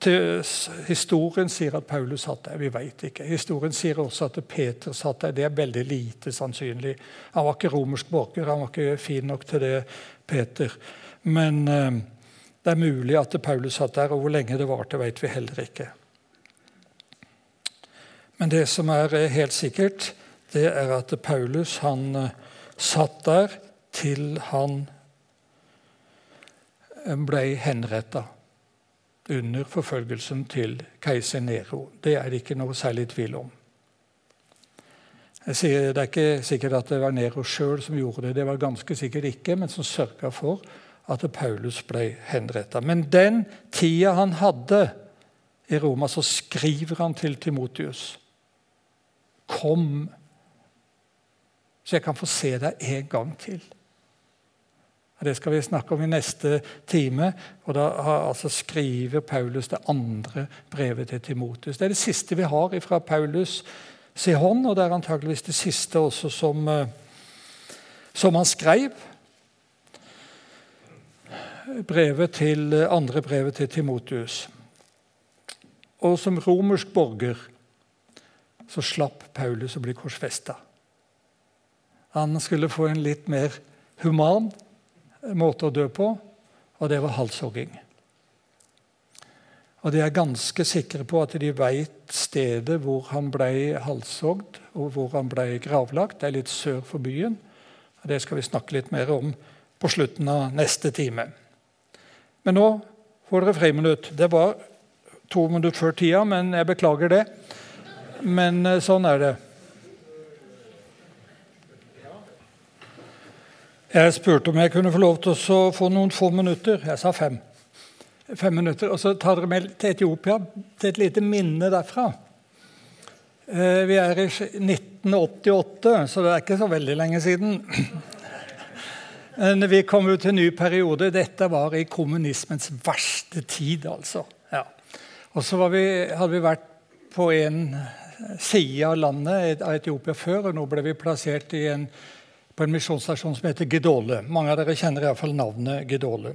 til Historien sier at Paulus satt der. Vi vet ikke. Historien sier også at Peter satt der. Det er veldig lite sannsynlig. Han var ikke romersk borger, han var ikke fin nok til det, Peter. Men eh, det er mulig at Paulus satt der, og hvor lenge det varte, vet vi heller ikke. Men det som er helt sikkert, det er at Paulus han eh, satt der til han ble henretta under forfølgelsen til keiser Nero. Det er det ikke noe særlig tvil om. Jeg sier, det er ikke sikkert at det var Nero sjøl som gjorde det, det var ganske sikkert ikke, men som sørga for at Paulus ble henretta. Men den tida han hadde i Roma, så skriver han til Timotius Kom så jeg kan få se deg en gang til. Det skal vi snakke om i neste time. og Da altså skriver Paulus det andre brevet til Timotus. Det er det siste vi har fra Paulus sin hånd, og det er antageligvis det siste også som, eh, som han skrev. Brevet til, andre brevet til Timotus. Og som romersk borger så slapp Paulus å bli korsfesta. Han skulle få en litt mer human måte å dø på, og det var halshogging. Og De er ganske sikre på at de vet stedet hvor han ble halshogd og hvor han ble gravlagt. Det er litt sør for byen. og Det skal vi snakke litt mer om på slutten av neste time. Men nå får dere friminutt. Det var to minutter før tida, men jeg beklager det. Men eh, sånn er det. Jeg spurte om jeg kunne få lov til å få noen få minutter. Jeg sa fem. Fem minutter, Og så tar dere med til Etiopia, til et lite minne derfra. Eh, vi er i 1988, så det er ikke så veldig lenge siden. Men vi kom ut til en ny periode. Dette var i kommunismens verste tid, altså. Ja. Og så vi, hadde vi vært på en side av landet av Etiopia før, og nå ble vi plassert i en, på en misjonsstasjon som heter Gedole. Mange av dere kjenner iallfall navnet Gedole.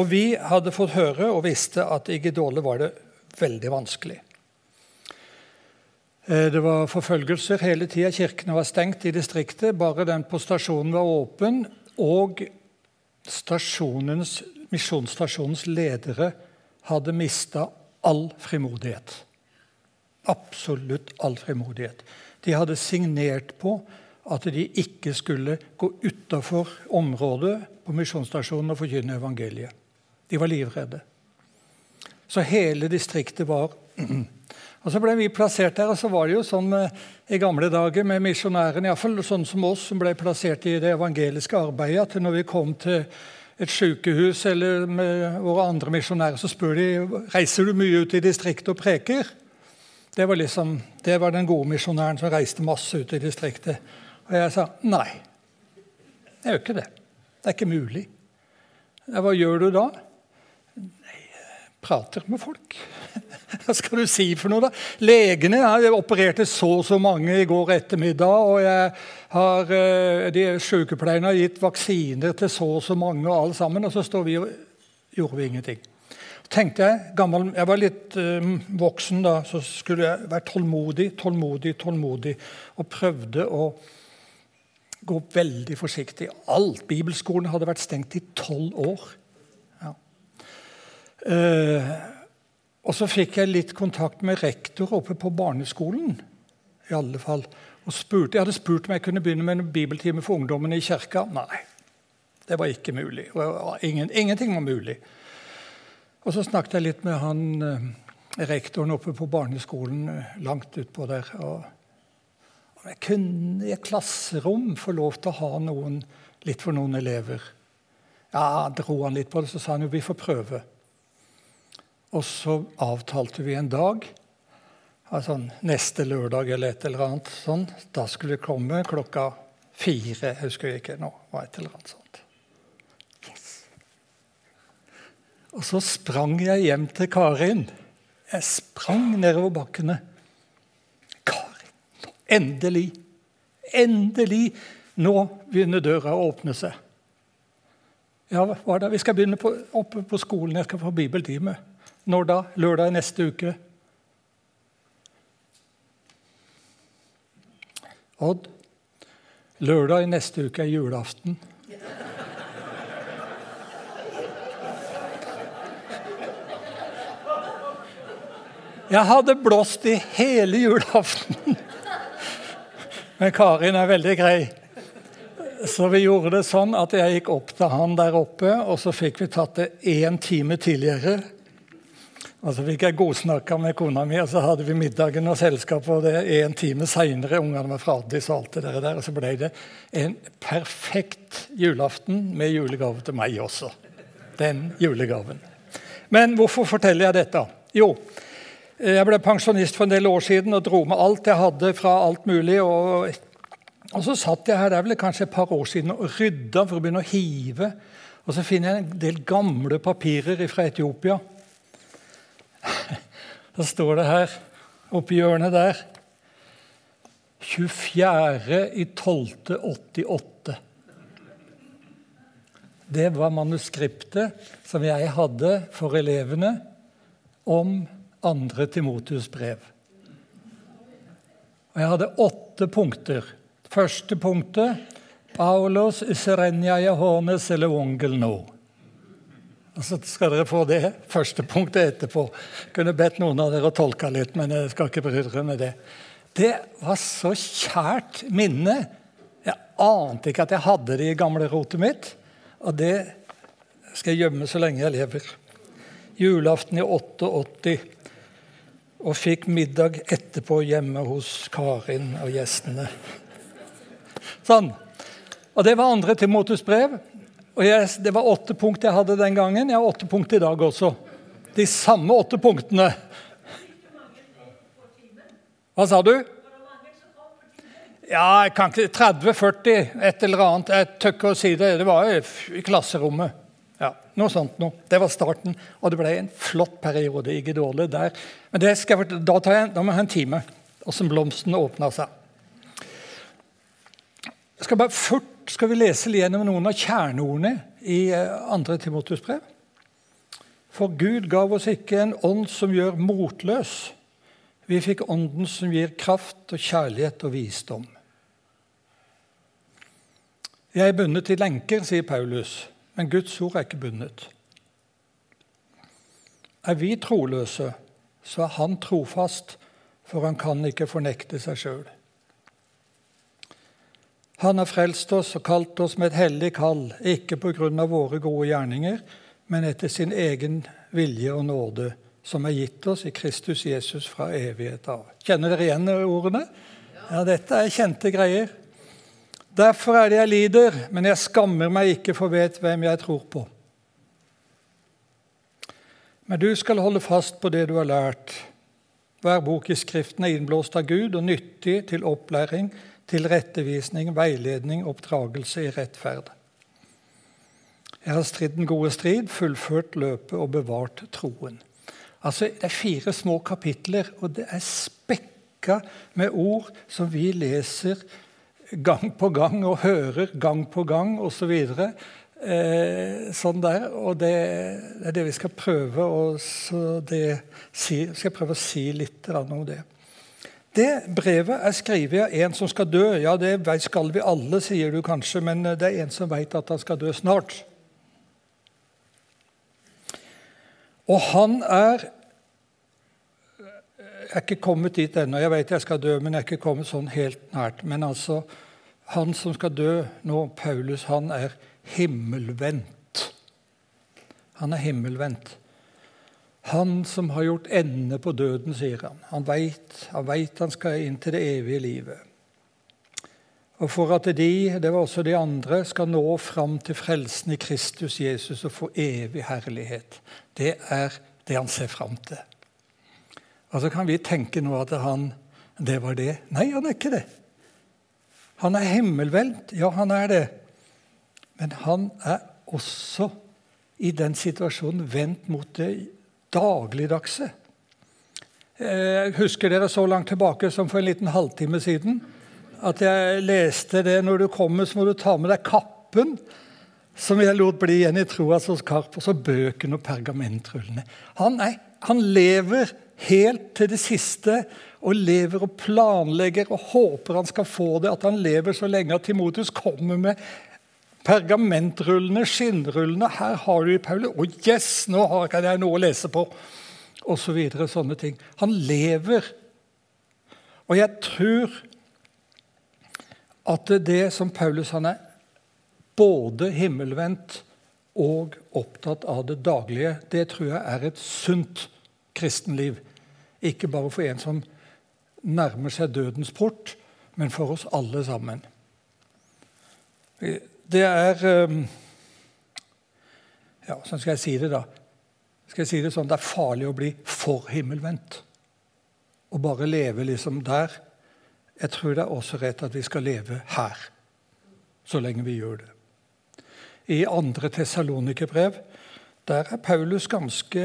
Og vi hadde fått høre og visste at i Gedole var det veldig vanskelig. Eh, det var forfølgelser hele tida. Kirkene var stengt i distriktet. Bare den på stasjonen var åpen, og misjonsstasjonens ledere hadde mista all frimodighet. Absolutt all frimodighet. De hadde signert på at de ikke skulle gå utafor området på misjonsstasjonen og forkynne evangeliet. De var livredde. Så hele distriktet var Og Så ble vi plassert der, og så var det jo sånn med, i gamle dager med misjonærene, iallfall sånn som oss, som ble plassert i det evangeliske arbeidet, at når vi kom til et sykehus eller med våre andre misjonærer, så spør de reiser du mye ut i distriktet og preker. Det var, liksom, det var den gode misjonæren som reiste masse ut i distriktet. Og jeg sa nei, jeg gjør ikke det. Det er ikke mulig. Hva gjør du da? Nei, prater med folk. Hva skal du si for noe, da? Legene jeg opererte så og så mange i går ettermiddag. Og jeg har, eh, de sykepleierne har gitt vaksiner til så og så mange, og alle sammen. Og så står vi og gjorde vi ingenting. Tenkte Jeg gammel, jeg var litt um, voksen da, så skulle jeg være tålmodig, tålmodig, tålmodig. Og prøvde å gå veldig forsiktig. Alt. Bibelskolen hadde vært stengt i tolv år. Ja. Eh, og så fikk jeg litt kontakt med rektor oppe på barneskolen. i alle fall. Og spurte, Jeg hadde spurt om jeg kunne begynne med en bibeltime for ungdommene i kirka. Nei, det var ikke mulig. Ingen, ingenting var mulig. Og så snakket jeg litt med han eh, rektoren oppe på barneskolen eh, langt utpå der. Og, og jeg kunne i et klasserom få lov til å ha noen, litt for noen elever. Ja, dro han litt på det, så sa han jo vi får prøve. Og så avtalte vi en dag. Altså neste lørdag eller et eller annet sånn. Da skulle vi komme klokka fire. Jeg husker ikke nå. var et eller annet sånt. Yes. Og så sprang jeg hjem til Karin. Jeg sprang nedover bakkene. Endelig! Endelig! Nå begynner døra å åpne seg. Ja, hva da? Vi skal begynne på, oppe på skolen. Jeg skal få bibeltime. Når da? Lørdag neste uke? Odd, lørdag i neste uke er julaften. Jeg hadde blåst i hele julaften. Men Karin er veldig grei. Så vi gjorde det sånn at jeg gikk opp til han der oppe, og så fikk vi tatt det én time tidligere. Og så fikk jeg godsnakka med kona mi, og så hadde vi middagen og selskap. Og det en time seinere, ungene var fra Addis og alt det der, og så ble det en perfekt julaften med julegave til meg også. Den julegaven. Men hvorfor forteller jeg dette? Jo, jeg ble pensjonist for en del år siden og dro med alt jeg hadde fra alt mulig. Og, og så satt jeg her det er vel kanskje et par år siden og rydda for å begynne å hive. Og så finner jeg en del gamle papirer fra Etiopia. Da står det her oppi hjørnet der 24.12.88. Det var manuskriptet som jeg hadde for elevene om andre Timotius brev. Og jeg hadde åtte punkter. Første punktet Paulos Serenia Jehones eller ungel no. Og så skal dere få det første punktet etterpå. Jeg kunne bedt noen av dere å tolke litt, men jeg skal ikke bry dere med det. Det var så kjært minne. Jeg ante ikke at jeg hadde det i gamlerotet mitt. Og det skal jeg gjemme så lenge jeg lever. Julaften i 88 og fikk middag etterpå hjemme hos Karin og gjestene. Sånn. Og Det var andre Timotus brev. Og jeg, Det var åtte punkt jeg hadde den gangen. Jeg har åtte punkt i dag også. De samme åtte punktene. Hva sa du? Ja, jeg kan ikke 30-40, et eller annet. Jeg tør ikke å si det. Det var i klasserommet. Ja, Noe sånt noe. Det var starten. Og det ble en flott periode. Ikke dårlig der. Men det skal, da, tar jeg, da må jeg ha en time. Åssen blomsten åpna seg. Jeg skal bare fort skal vi lese gjennom noen av kjerneordene i 2. Eh, Timotus brev. For Gud gav oss ikke en ånd som gjør motløs. Vi fikk ånden som gir kraft og kjærlighet og visdom. Jeg er bundet til lenker, sier Paulus, men Guds ord er ikke bundet. Er vi troløse, så er han trofast, for han kan ikke fornekte seg sjøl. Han har frelst oss og kalt oss med et hellig kall, ikke av våre gode gjerninger, men etter sin egen vilje og nåde, som er gitt oss i Kristus Jesus fra evighet av. Kjenner dere igjen ordene? Ja, dette er kjente greier. Derfor er det jeg lider, men jeg skammer meg ikke, for vet hvem jeg tror på. Men du skal holde fast på det du har lært. Hver bok i Skriften er innblåst av Gud og nyttig til opplæring, til rettevisning, veiledning, oppdragelse i rettferd. Jeg har stridd den gode strid, fullført løpet og bevart troen. Altså, Det er fire små kapitler, og det er spekka med ord som vi leser gang på gang og hører gang på gang osv. Så eh, sånn der. Og det, det, er det vi skal prøve å, det, skal prøve å si litt om det. Det brevet er skrevet av en som skal dø. Ja, det skal vi alle, sier du kanskje, men det er en som vet at han skal dø snart. Og han er er ikke kommet dit ennå. Jeg vet jeg skal dø, men jeg er ikke kommet sånn helt nært. Men altså, han som skal dø nå, Paulus, han er himmelvendt. Han er himmelvendt. Han som har gjort ende på døden, sier han. Han veit han, vet han skal inn til det evige livet. Og for at de, det var også de andre, skal nå fram til frelsen i Kristus Jesus og få evig herlighet. Det er det han ser fram til. Og så kan vi tenke nå at han det var det. Nei, han er ikke det. Han er himmelvendt. Ja, han er det. Men han er også i den situasjonen vendt mot det dagligdagse. Jeg eh, husker dere så langt tilbake som for en liten halvtime siden at jeg leste det når du kommer, så må du ta med deg kappen som jeg lot bli igjen i troa hos Karp, og så bøkene og pergamentrullene. Han, er, han lever helt til det siste og lever og planlegger og håper han skal få det, at han lever så lenge at Timotus kommer med pergamentrullene, skinnrullene. Her har du Paulus. Å, oh yes, nå har jeg noe å lese på! Og så videre, sånne ting. Han lever. Og jeg tror at det som Paulus han er både himmelvendt og opptatt av det daglige, det tror jeg er et sunt kristenliv. Ikke bare for en som nærmer seg dødens port, men for oss alle sammen. Det er ehm, Ja, sånn skal jeg si det, da. Skal jeg si Det sånn, det er farlig å bli for himmelvendt og bare leve liksom der. Jeg tror det er også rett at vi skal leve her, så lenge vi gjør det. I andre Tessalonikerbrev der er Paulus ganske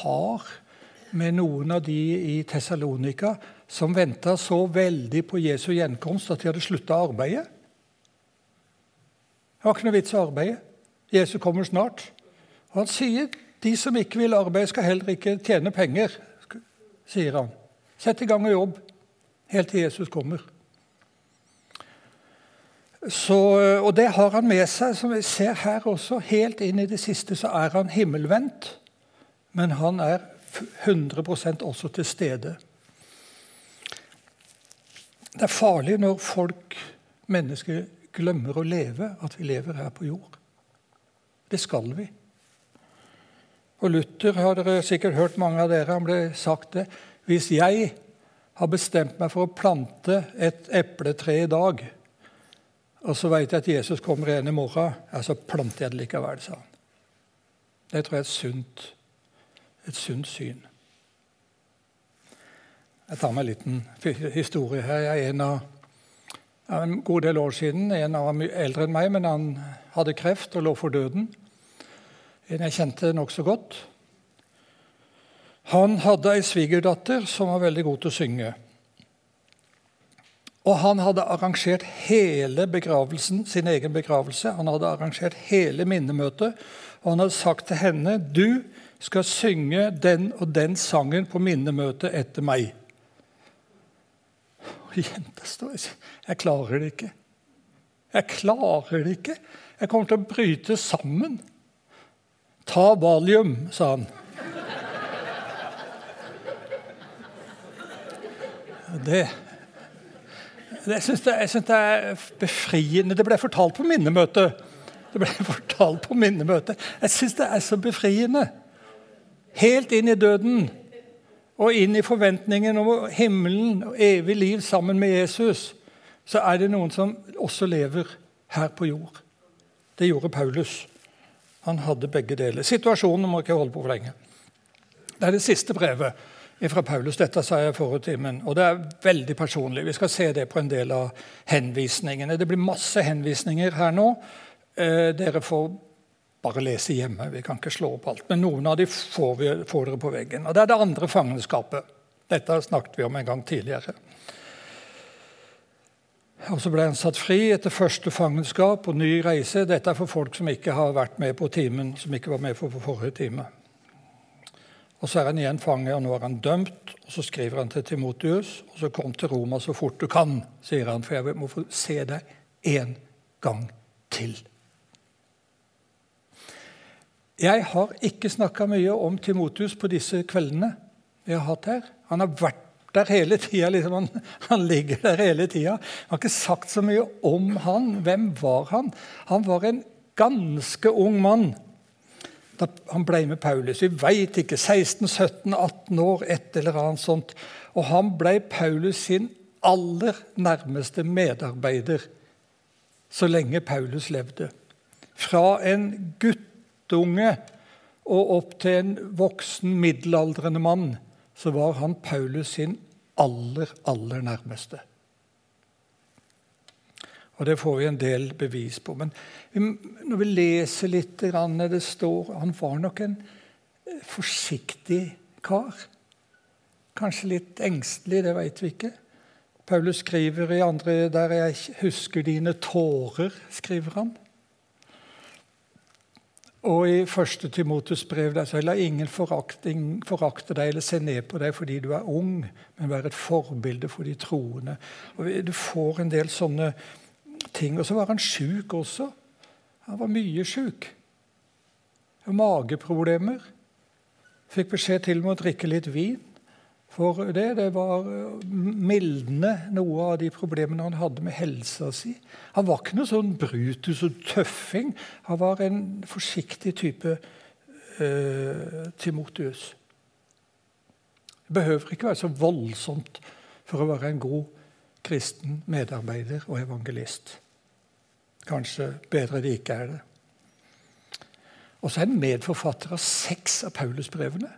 hard med noen av de i Tessalonika som venta så veldig på Jesu gjenkomst at de hadde slutta arbeidet. Det var ikke noe vits å arbeide. Jesus kommer snart. Og han sier de som ikke vil arbeide, skal heller ikke tjene penger. sier han. Sett i gang og jobb helt til Jesus kommer. Så, og det har han med seg, som vi ser her også. Helt inn i det siste så er han himmelvendt, men han er 100% også til stede. Det er farlig når folk, mennesker, glemmer å leve, at vi lever her på jord. Det skal vi. Og Luther har dere sikkert hørt mange av dere, han ble sagt det. Hvis jeg har bestemt meg for å plante et epletre i dag, Og så veit jeg at Jesus kommer igjen i morgen. Ja, så planter jeg det likevel, sa han. Det tror jeg er et sunt, et sunt syn. Jeg tar meg en liten historie her. Jeg er en av en god del år siden. En av eldre enn meg, men han hadde kreft og lå for døden. En jeg kjente nokså godt. Han hadde ei svigerdatter som var veldig god til å synge. Og han hadde arrangert hele begravelsen, sin egen begravelse. Han hadde arrangert hele minnemøtet. Og han hadde sagt til henne du skal synge den og den sangen på minnemøtet etter meg. Og jenta står og sier jeg klarer det ikke. Jeg klarer det ikke. Jeg kommer til å bryte sammen. Ta valium, sa han. Det, det jeg, syns synes det er befriende. Det ble fortalt på minnemøtet. Det ble fortalt på minnemøtet. Jeg syns det er så befriende. Helt inn i døden og inn i forventningen om himmelen og evig liv sammen med Jesus, så er det noen som også lever her på jord. Det gjorde Paulus. Han hadde begge deler. Situasjonen må ikke holde på for lenge. Det er det siste brevet fra Paulus. Dette sa jeg i timen. Og det er veldig personlig. Vi skal se det på en del av henvisningene. Det blir masse henvisninger her nå. Eh, dere får bare lese hjemme. Vi kan ikke slå opp alt. Men noen av dem får, får dere på veggen. Og Det er det andre fangenskapet. Dette snakket vi om en gang tidligere. Og Så ble han satt fri etter første fangenskap og ny reise. Dette er for folk som ikke har vært med på timen, som ikke var med på forrige time. Og Så er han igjen fange, og nå er han dømt. og Så skriver han til Timotius. og så Kom til Roma så fort du kan, sier han, for jeg må få se deg en gang til. Jeg har ikke snakka mye om Timotius på disse kveldene vi har hatt her. Han har vært der hele tida. Liksom. Han, han, ligger der hele tida. Jeg har ikke sagt så mye om han. Hvem var han? Han var en ganske ung mann da han ble med Paulus. Vi veit ikke. 16-17-18 år, et eller annet sånt. Og han ble Paulus sin aller nærmeste medarbeider så lenge Paulus levde. Fra en gutt guttunge og opp til en voksen, middelaldrende mann, så var han Paulus sin aller, aller nærmeste. Og Det får vi en del bevis på. Men når vi leser litt det står Han var nok en eh, forsiktig kar. Kanskje litt engstelig, det vet vi ikke. Paulus skriver i andre der 'Jeg husker dine tårer', skriver han. Og i første Timotus brev der så la ingen forakte deg eller se ned på deg fordi du er ung, men være et forbilde for de troende. Og Du får en del sånne ting. Og så var han sjuk også. Han var mye sjuk. Mageproblemer. Fikk beskjed til med å drikke litt vin. For det, det var mildende mildne noe av de problemene han hadde med helsa si. Han var ikke noe sånn Brutus og tøffing. Han var en forsiktig type uh, Timotius. Det behøver ikke være så voldsomt for å være en god kristen medarbeider og evangelist. Kanskje bedre det ikke er det. Og så er han medforfatter av seks av Paulusbrevene.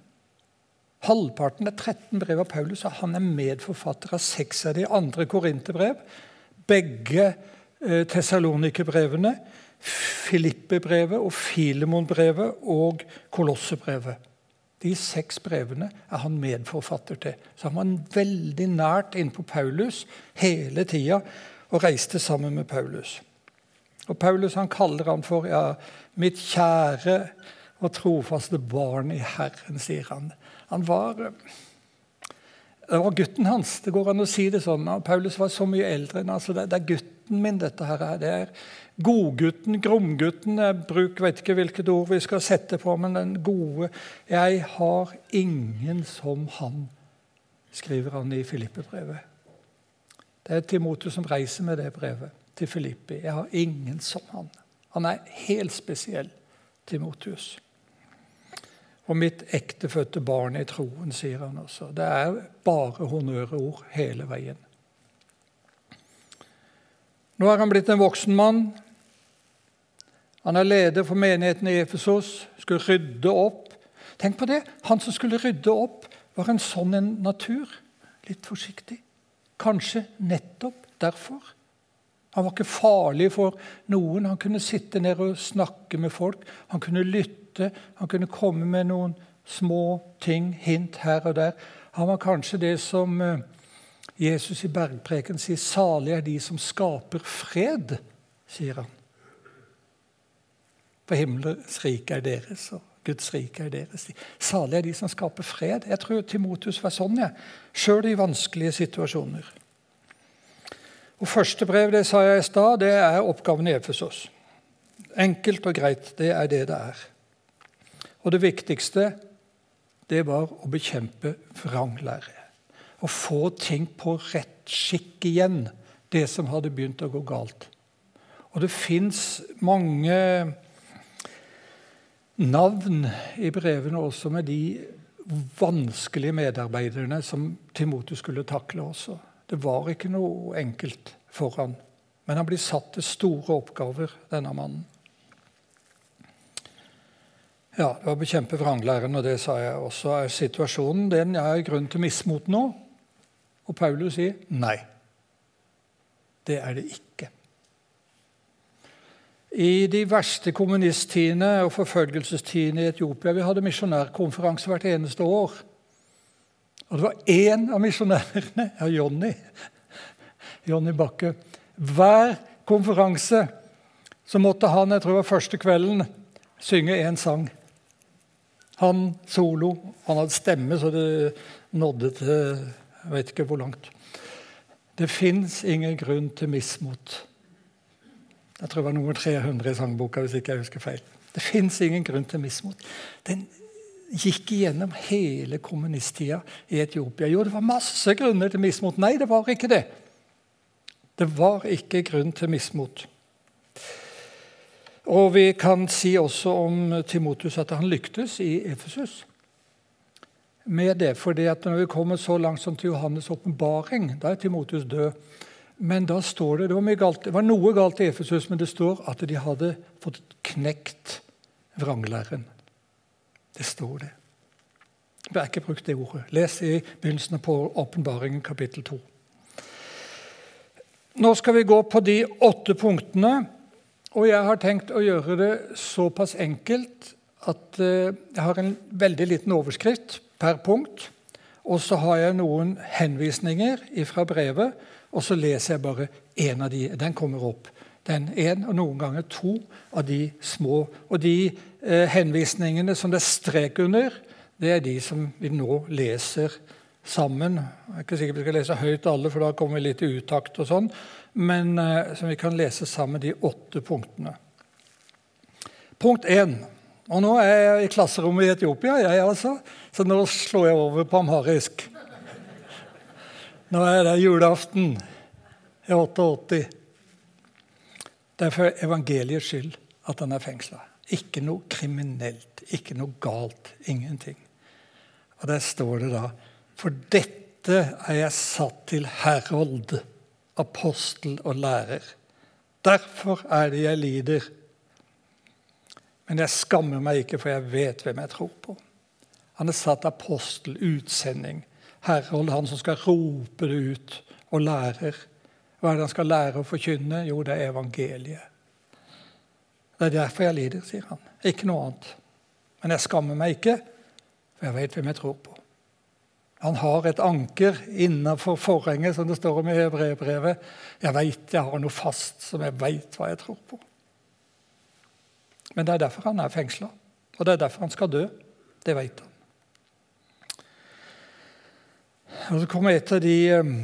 Halvparten av 13 brev av Paulus og han er medforfatter av seks av de andre korinterbrev. Begge eh, tesalonikerbrevene, Filippe-brevet og Filemon-brevet og Kolossebrevet. De seks brevene er han medforfatter til. Så han var veldig nært innpå Paulus hele tida og reiste sammen med Paulus. Og Paulus han kaller han for ja, 'mitt kjære og trofaste barn i Herren', sier han. Han var det var gutten hans. Det går an å si det sånn. Paulus var så mye eldre enn altså det, er gutten min, dette her. Det er godgutten, gromgutten. Jeg bruk, vet ikke hvilket ord vi skal sette på, men den gode. Jeg har ingen som han, skriver han i Filippe-brevet. Det er Timotus som reiser med det brevet til Filippi. Jeg har ingen som han. Han er helt spesiell, Timotius og mitt ektefødte barn i troen, sier han også. Det er bare honnørord hele veien. Nå er han blitt en voksen mann. Han er leder for menigheten i Efesos, skulle rydde opp. Tenk på det! Han som skulle rydde opp, var en sånn en natur. Litt forsiktig. Kanskje nettopp derfor. Han var ikke farlig for noen. Han kunne sitte ned og snakke med folk. Han kunne lytte. Han kunne komme med noen små ting, hint her og der. Han var kanskje det som eh, Jesus i bergpreken sier 'Salig er de som skaper fred', sier han. For himmelens rike er deres, og Guds rike er deres. Salig er de som skaper fred. Jeg tror Timotus var sånn, jeg. Sjøl i vanskelige situasjoner. Og Første brev det sa jeg i stad, det er oppgaven i Efesos. Enkelt og greit. Det er det det er. Og det viktigste det var å bekjempe vranglære. Å få ting på rett skikk igjen, det som hadde begynt å gå galt. Og det fins mange navn i brevene også med de vanskelige medarbeiderne som Timotus skulle takle også. Det var ikke noe enkelt for han. Men han blir satt til store oppgaver, denne mannen. Ja, det var å bekjempe vranglæren, og det sa jeg også. Er situasjonen den jeg har grunn til mismot nå? Og Paulus sier nei. Det er det ikke. I de verste kommunisttidene og forfølgelsestidene i Etiopia Vi hadde misjonærkonferanse hvert eneste år. Og det var én av misjonærene, ja, Jonny, Jonny Bakke Hver konferanse så måtte han, jeg tror det var første kvelden, synge én sang. Han solo. Han hadde stemme så det nådde til Jeg vet ikke hvor langt. Det fins ingen grunn til mismot. Jeg tror det var nummer 300 i sangboka, hvis ikke jeg husker feil. Det fins ingen grunn til mismot. Den gikk igjennom hele kommunisttida i Etiopia. Jo, det var masse grunner til mismot. Nei, det var ikke det. Det var ikke grunn til mismot. Og vi kan si også om Timotus at han lyktes i Efesus med det. fordi at når vi kommer så langt som til Johannes' åpenbaring, da er Timotus død. Men da står det det var, galt, det var, noe galt i Efesus, men det står at de hadde fått knekt vranglæren. Det står det. Jeg har ikke brukt det ordet. Les i begynnelsen på åpenbaringen, kapittel 2. Nå skal vi gå på de åtte punktene og jeg har tenkt å gjøre det såpass enkelt at eh, jeg har en veldig liten overskrift per punkt. Og så har jeg noen henvisninger fra brevet, og så leser jeg bare én av de. Den kommer opp. Den én og noen ganger to av de små. Og de eh, henvisningene som det er strek under, det er de som vi nå leser sammen. Jeg er ikke sikker vi skal lese høyt alle, for da kommer vi litt i utakt. og sånn men eh, som vi kan lese sammen, de åtte punktene. Punkt én. Og nå er jeg i klasserommet i Etiopia, jeg altså, så nå slår jeg over på amharisk. Nå er det julaften i 88. Det er for evangeliets skyld at han er fengsla. Ikke noe kriminelt, ikke noe galt. Ingenting. Og der står det da For dette er jeg satt til herold apostel og lærer. Derfor er det jeg lider. Men jeg skammer meg ikke, for jeg vet hvem jeg tror på. Han er satt apostel, utsending. Herhold, han som skal rope det ut, og lærer. Hva er det han skal lære å forkynne? Jo, det er evangeliet. Det er derfor jeg lider, sier han. Ikke noe annet. Men jeg skammer meg ikke, for jeg vet hvem jeg tror på. Han har et anker innenfor forhenget, som det står om i brevbrevet. Jeg veit jeg har noe fast som jeg veit hva jeg tror på. Men det er derfor han er fengsla, og det er derfor han skal dø. Det veit han. Og Så kommer et av de um,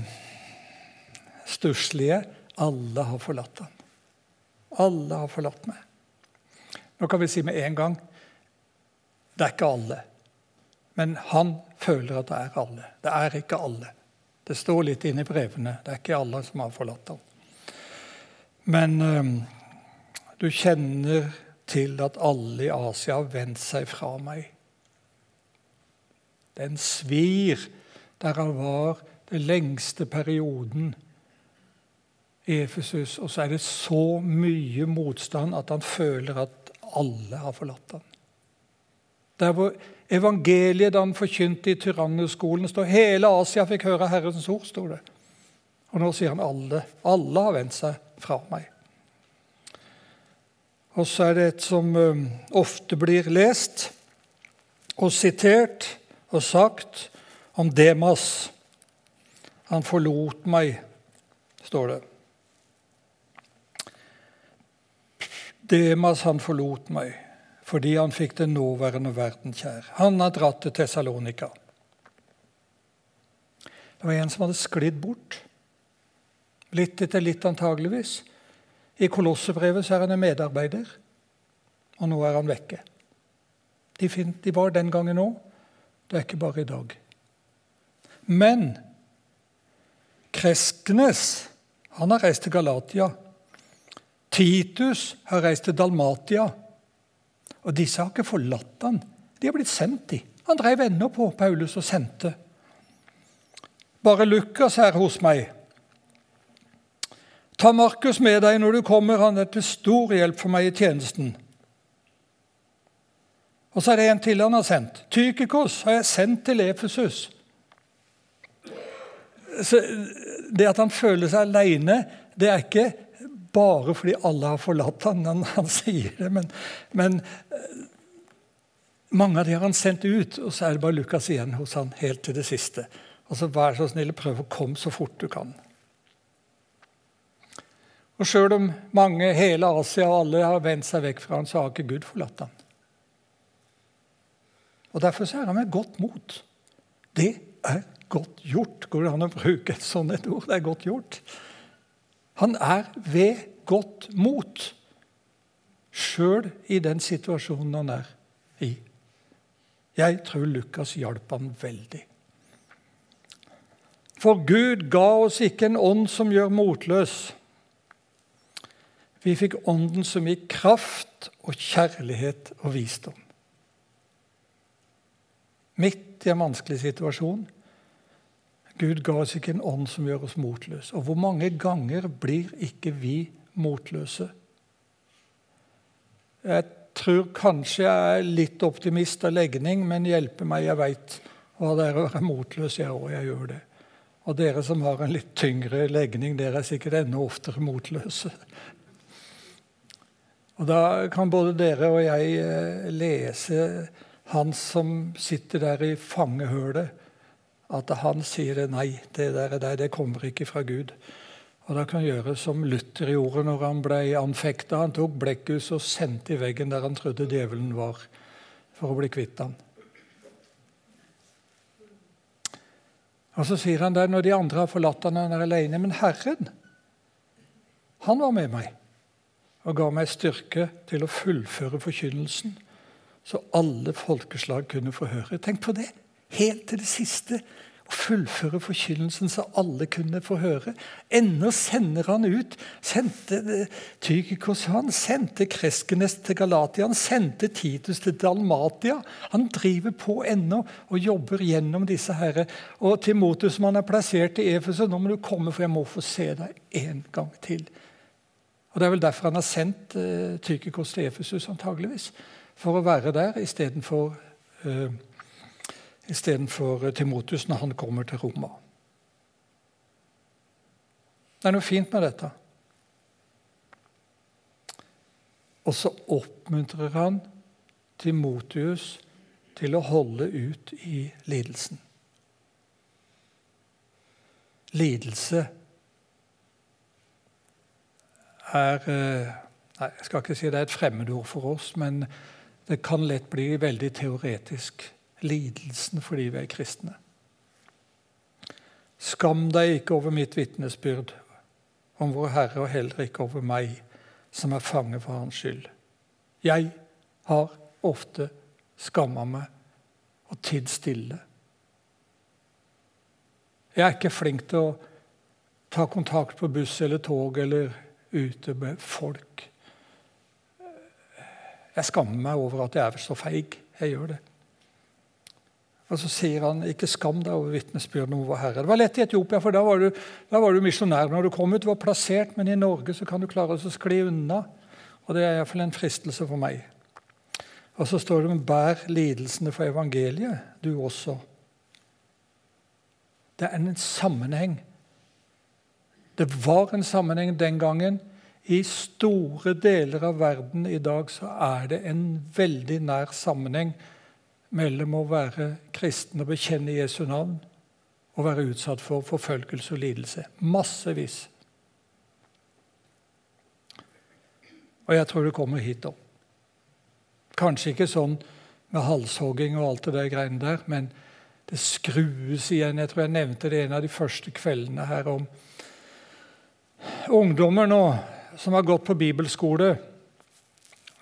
stusslige alle har forlatt ham. Alle har forlatt meg. Nå kan vi si med en gang det er ikke alle. Men han føler at det er alle. Det er ikke alle. Det står litt inne i brevene. Det er ikke alle som har forlatt ham. Men um, du kjenner til at alle i Asia har vendt seg fra meg. Den svir der han var den lengste perioden i Efesus, og så er det så mye motstand at han føler at alle har forlatt ham. Der hvor evangeliet da han forkynte i tyranneskolen. står hele Asia fikk høre Herrens ord. står det. Og nå sier han alle. Alle har vendt seg fra meg. Og så er det et som ofte blir lest og sitert og sagt om Demas. Han forlot meg, står det. Demas, han forlot meg fordi han fikk den nåværende verden kjær. Han har dratt til Tessalonika. Det var en som hadde sklidd bort. Litt etter litt, antageligvis. I Kolossebrevet er han en medarbeider, og nå er han vekke. De, de var den gangen òg. Det er ikke bare i dag. Men Kresknes han har reist til Galatia. Titus har reist til Dalmatia. Og disse har ikke forlatt han. De har blitt sendt, de. Han drev ennå på Paulus og sendte. Bare Lukas er hos meg. Ta Markus med deg når du kommer, han er til stor hjelp for meg i tjenesten. Og så er det en til han har sendt. Tykikos har jeg sendt til Efesus. Så det at han føler seg aleine, det er ikke bare fordi alle har forlatt han, han, han sier det, men, men, eh, mange av de har han sendt ut, og så er det bare Lukas igjen hos han helt til det siste. Og så Vær så snill, prøv å komme så fort du kan. Og Sjøl om mange, hele Asia og alle har vendt seg vekk fra han, så har ikke Gud forlatt han. Og Derfor så er han med godt mot. Det er godt gjort. Går det an å bruke et sånt et ord? Det er godt gjort. Han er ved godt mot, sjøl i den situasjonen han er i. Jeg tror Lukas hjalp han veldig. For Gud ga oss ikke en ånd som gjør motløs. Vi fikk ånden som gir kraft og kjærlighet og visdom midt i en vanskelig situasjon. Gud ga oss ikke en ånd som gjør oss motløse. Og hvor mange ganger blir ikke vi motløse? Jeg tror kanskje jeg er litt optimist av legning, men hjelpe meg, jeg veit hva det er å være motløs. Jeg òg, jeg gjør det. Og dere som har en litt tyngre legning, dere er sikkert enda oftere motløse. Og Da kan både dere og jeg eh, lese han som sitter der i fangehølet, at han sier nei, det der, det kommer ikke fra Gud. Og Da kan gjøre som Luther gjorde når han ble anfekta. Han tok blekkhus og sendte i veggen der han trodde djevelen var, for å bli kvitt han. Og Så sier han der når de andre har forlatt han, han er alene. Men Herren, han var med meg og ga meg styrke til å fullføre forkynnelsen så alle folkeslag kunne få høre. Tenk på det! Helt til det siste. og fullføre forkynnelsen så alle kunne få høre. Ennå sender han ut. Sendte eh, Tykikos han sendte Kreskenes til Galatia, han sendte Titus til Dalmatia. Han driver på ennå og jobber gjennom disse herre. Og Timotus, som han er plassert i Efesus, nå må du komme, for jeg må få se deg en gang til. Og Det er vel derfor han har sendt uh, Tykikos til Efesus, antageligvis for å være der istedenfor uh, istedenfor Timotus når han kommer til Roma. Det er noe fint med dette. Og så oppmuntrer han Timotius til å holde ut i lidelsen. Lidelse er eh, Nei, jeg skal ikke si det er et fremmedord for oss, men det kan lett bli veldig teoretisk. Lidelsen fordi vi er kristne. Skam deg ikke over mitt vitnesbyrd om vår Herre, og heller ikke over meg, som er fange for Hans skyld. Jeg har ofte skamma meg og tidd stille. Jeg er ikke flink til å ta kontakt på buss eller tog eller ute med folk. Jeg skammer meg over at jeg er så feig. Jeg gjør det. Og så sier han ikke skam deg over vitnesbyrden om vår Herre. Det var lett i Etiopia, for da var du, da var du misjonær når du kom ut. Du var plassert, men i Norge så kan du klare å skli unna. Og det er iallfall en fristelse for meg. Og så står det med 'bær lidelsene for evangeliet', du også. Det er en sammenheng. Det var en sammenheng den gangen. I store deler av verden i dag så er det en veldig nær sammenheng mellom å være kristen og bekjenne Jesu navn og være utsatt for forfølgelse og lidelse. Massevis. Og jeg tror det kommer hit òg. Kanskje ikke sånn med halshogging og alt det der greiene der, men det skrues igjen. Jeg tror jeg nevnte det en av de første kveldene her om ungdommer nå som har gått på bibelskole.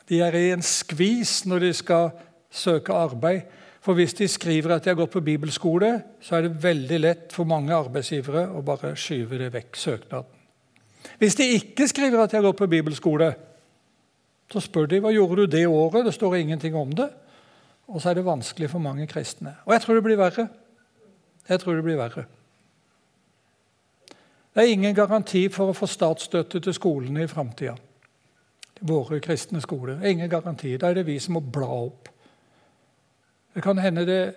De er i en skvis når de skal søke arbeid. For hvis de skriver at de har gått på bibelskole, så er det veldig lett for mange arbeidsgivere å bare skyve det vekk, søknaden. Hvis de ikke skriver at de har gått på bibelskole, så spør de hva gjorde du det året. Det står ingenting om det. Og så er det vanskelig for mange kristne. Og jeg tror det blir verre. Jeg tror det blir verre. Det er ingen garanti for å få statsstøtte til skolene i framtida. Våre kristne skoler. Ingen garanti. Da er det vi som må bla opp. Det kan hende det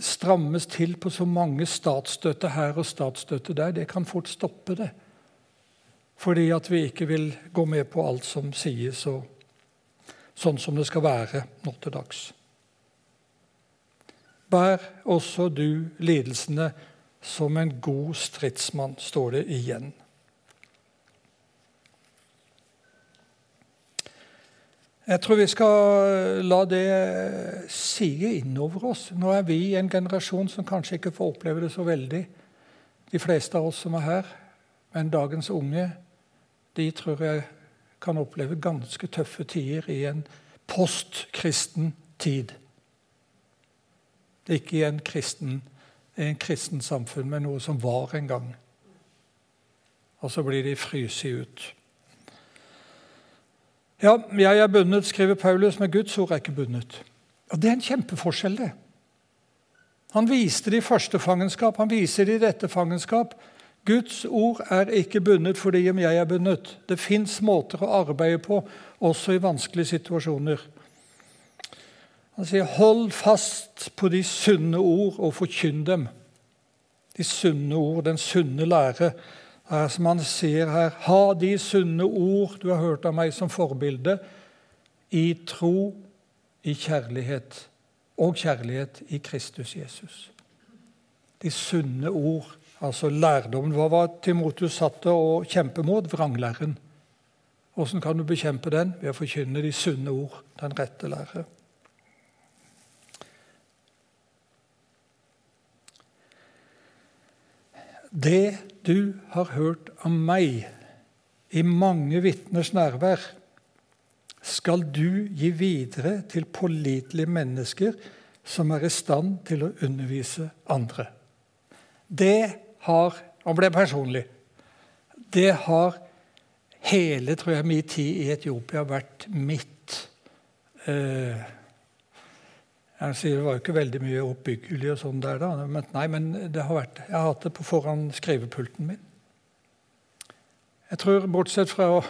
strammes til på så mange statsstøtte her og statsstøtte der. Det kan fort stoppe det. Fordi at vi ikke vil gå med på alt som sies, og sånn som det skal være nå til dags. Bær også du lidelsene som en god stridsmann, står det igjen. Jeg tror vi skal la det sige innover oss. Nå er vi en generasjon som kanskje ikke får oppleve det så veldig, de fleste av oss som er her. Men dagens unge de tror jeg kan oppleve ganske tøffe tider i en postkristen tid. Ikke i en kristen, en kristen samfunn, men noe som var en gang. Og så blir de fryst ut. Ja, jeg er bundet, skriver Paulus, men Guds ord er ikke bundet. Og Det er en kjempeforskjell, det. Han viste det i første fangenskap, han viser det i dette fangenskap. Guds ord er ikke bundet fordi om jeg er bundet. Det fins måter å arbeide på, også i vanskelige situasjoner. Han sier, 'Hold fast på de sunne ord og forkynn dem.' De sunne ord, den sunne lære som han sier her, ha de sunne ord du har hørt av meg som forbilde, i tro, i kjærlighet og kjærlighet i Kristus Jesus. De sunne ord, altså lærdommen. Hva var Timotus satt og kjempe mot? Vranglæren. Hvordan kan du bekjempe den? Ved å forkynne de sunne ord, den rette lære. Det du har hørt av meg i mange vitners nærvær, skal du gi videre til pålitelige mennesker som er i stand til å undervise andre. Det har Han ble personlig. Det har hele tror jeg, min tid i Etiopia vært mitt eh, jeg sier Det var jo ikke veldig mye oppbyggelig og sånn der, da. Men, nei, men det har vært, jeg har hatt det på foran skrivepulten min. Jeg tror, bortsett fra å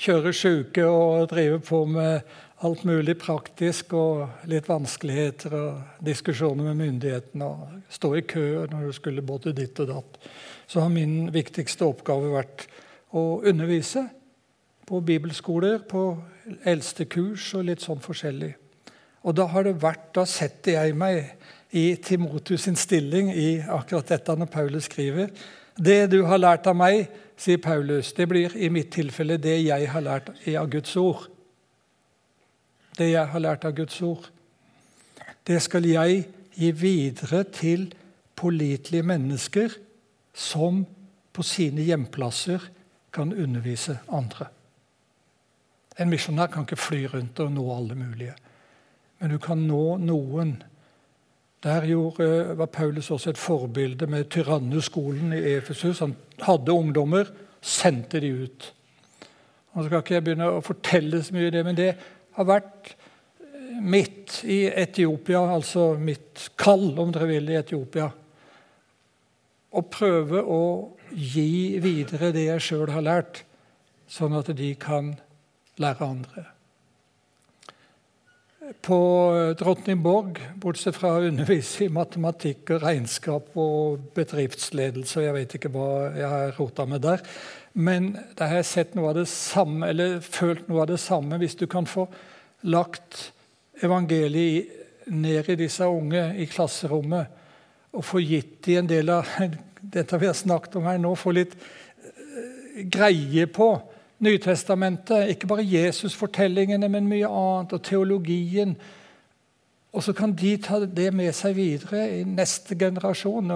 kjøre sjuke og drive på med alt mulig praktisk og litt vanskeligheter og diskusjoner med myndighetene og stå i kø når du skulle både ditt og datt, så har min viktigste oppgave vært å undervise på bibelskoler, på eldste kurs og litt sånn forskjellig. Og da har det vært, da setter jeg meg i Timotus sin stilling i akkurat dette når Paulus skriver. Det du har lært av meg, sier Paulus, det blir i mitt tilfelle det jeg har lært av Guds ord. Det jeg har lært av Guds ord. Det skal jeg gi videre til pålitelige mennesker som på sine hjemplasser kan undervise andre. En misjonær kan ikke fly rundt og nå alle mulige men du kan nå noen. Der gjorde, var Paulus også et forbilde med tyranneskolen i Efesus. Han hadde ungdommer, sendte de ut. Nå skal ikke jeg begynne å fortelle så mye det, men det har vært mitt i Etiopia, altså mitt kall, om dere vil, i Etiopia. Å prøve å gi videre det jeg sjøl har lært, sånn at de kan lære andre på Drottningborg, bortsett fra å undervise i matematikk og regnskap og bedriftsledelse, jeg vet ikke hva jeg har rota med der, men der har jeg sett noe av det samme, eller følt noe av det samme. Hvis du kan få lagt evangeliet ned i disse unge i klasserommet og få gitt dem en del av dette vi har snakket om her nå, få litt eh, greie på Nytestamentet, ikke bare Jesus-fortellingene, men mye annet, og teologien. Og så kan de ta det med seg videre i neste generasjon.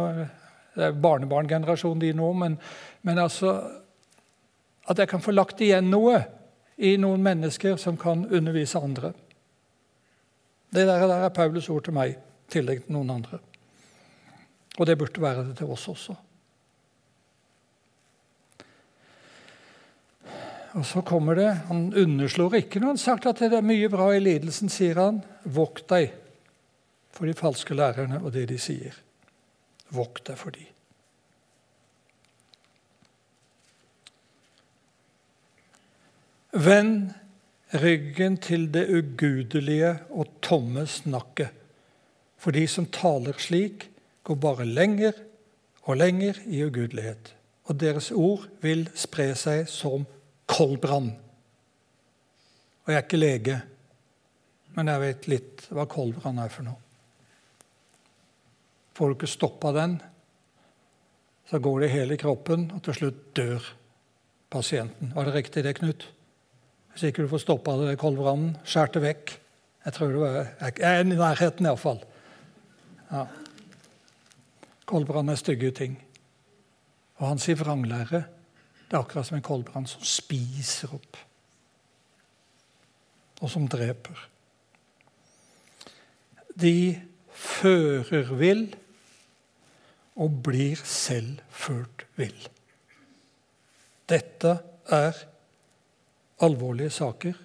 Det er barnebarngenerasjonen de nå, men, men altså At jeg kan få lagt igjen noe i noen mennesker som kan undervise andre. Det der, der er Paulus ord til meg, i tillegg til noen andre. Og det burde være det til oss også. Og så kommer det Han underslår ikke når han sagt at det er mye bra i lidelsen, sier han. Vokt deg for de falske lærerne og det de sier. Vokt deg for de. Vend ryggen til det ugudelige og tomme snakket. For de som taler slik, går bare lenger og lenger i ugudelighet. Og deres ord vil spre seg som koldbrann. Og jeg er ikke lege, men jeg vet litt hva koldbrann er for noe. Får du ikke stoppa den, så går det i hele kroppen, og til slutt dør pasienten. Var det riktig det, Knut? Hvis ikke du får stoppa det koldbrannen, skjært det vekk Jeg tror det var, jeg er i nærheten, iallfall. Ja. Koldbrann er stygge ting. Og han sier vranglære. Det er akkurat som en koldbrann som spiser opp, og som dreper. De fører vill og blir selv ført vill. Dette er alvorlige saker.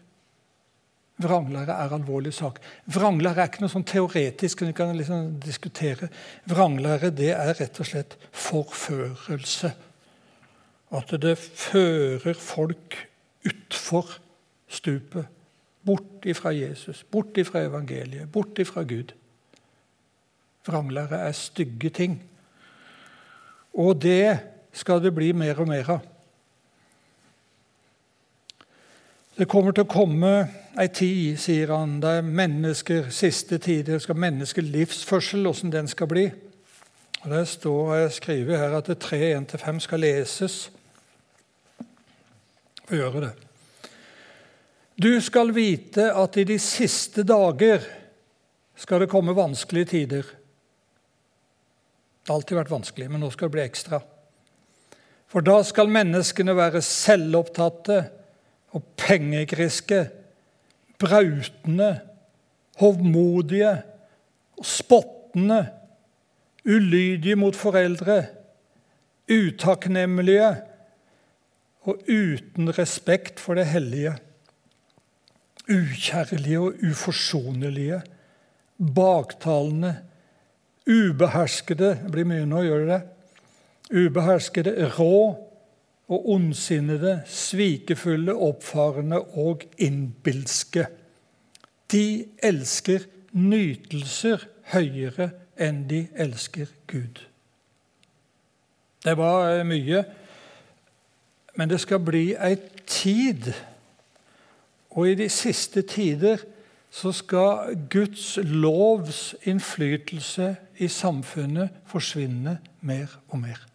Vranglære er alvorlige saker. Vranglære er ikke noe sånn teoretisk vi kan liksom diskutere. Vranglære det er rett og slett forførelse at det fører folk utfor stupet. Bort ifra Jesus, bort ifra evangeliet, bort ifra Gud. Vranglære er stygge ting. Og det skal det bli mer og mer av. Det kommer til å komme ei tid, sier han, der mennesker siste tider skal menneskelivsførsel, åssen den skal bli. Og Det står jeg skriver her at det 3.1-5 skal leses. Få gjøre det. Du skal vite at i de siste dager skal det komme vanskelige tider. Det har alltid vært vanskelig, men nå skal det bli ekstra. For da skal menneskene være selvopptatte og pengegriske, brautende, hovmodige og spottende ulydige mot foreldre, utakknemlige og uten respekt for det hellige. Ukjærlige og uforsonlige, baktalende, ubeherskede Det blir mye nå, gjør det det? Ubeherskede, rå og ondsinnede, svikefulle, oppfarende og innbilske. De elsker nytelser høyere enn de elsker Gud. Det var eh, mye, men det skal bli ei tid. Og i de siste tider så skal Guds lovs innflytelse i samfunnet forsvinne mer og mer.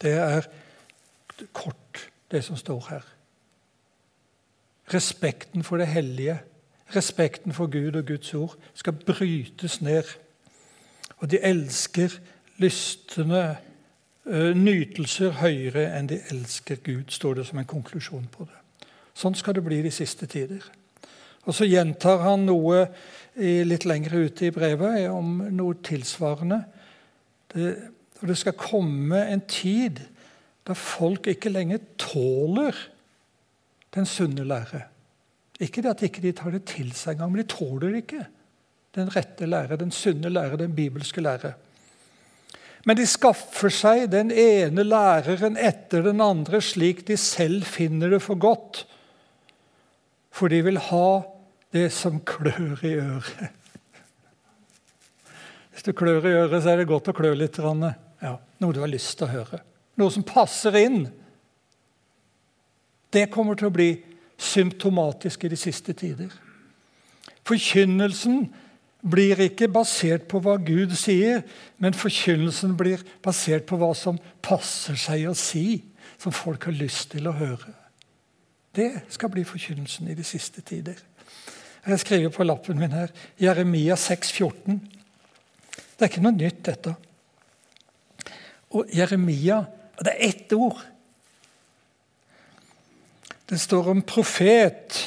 Det er kort, det som står her. Respekten for det hellige respekten for Gud og Guds ord skal brytes ned. Og de elsker lystne uh, nytelser høyere enn de elsker Gud, står det som en konklusjon på det. Sånn skal det bli de siste tider. Og Så gjentar han noe litt lenger ute i brevet om noe tilsvarende. Det, det skal komme en tid da folk ikke lenger tåler den sunne lære. Ikke det at ikke de tar det til seg engang, men de tåler det ikke den rette lære, den sunne lære, den bibelske lære. Men de skaffer seg den ene læreren etter den andre slik de selv finner det for godt. For de vil ha det som klør i øret. Hvis du klør i øret, så er det godt å klø litt. Ja, noe du har lyst til å høre. Noe som passer inn. Det kommer til å bli symptomatisk i de siste tider. Forkynnelsen blir ikke basert på hva Gud sier, men forkynnelsen blir basert på hva som passer seg å si, som folk har lyst til å høre. Det skal bli forkynnelsen i de siste tider. Jeg skriver på lappen min her Jeremia 6, 14. Det er ikke noe nytt, dette. Og Jeremia Det er ett ord. Det står om profet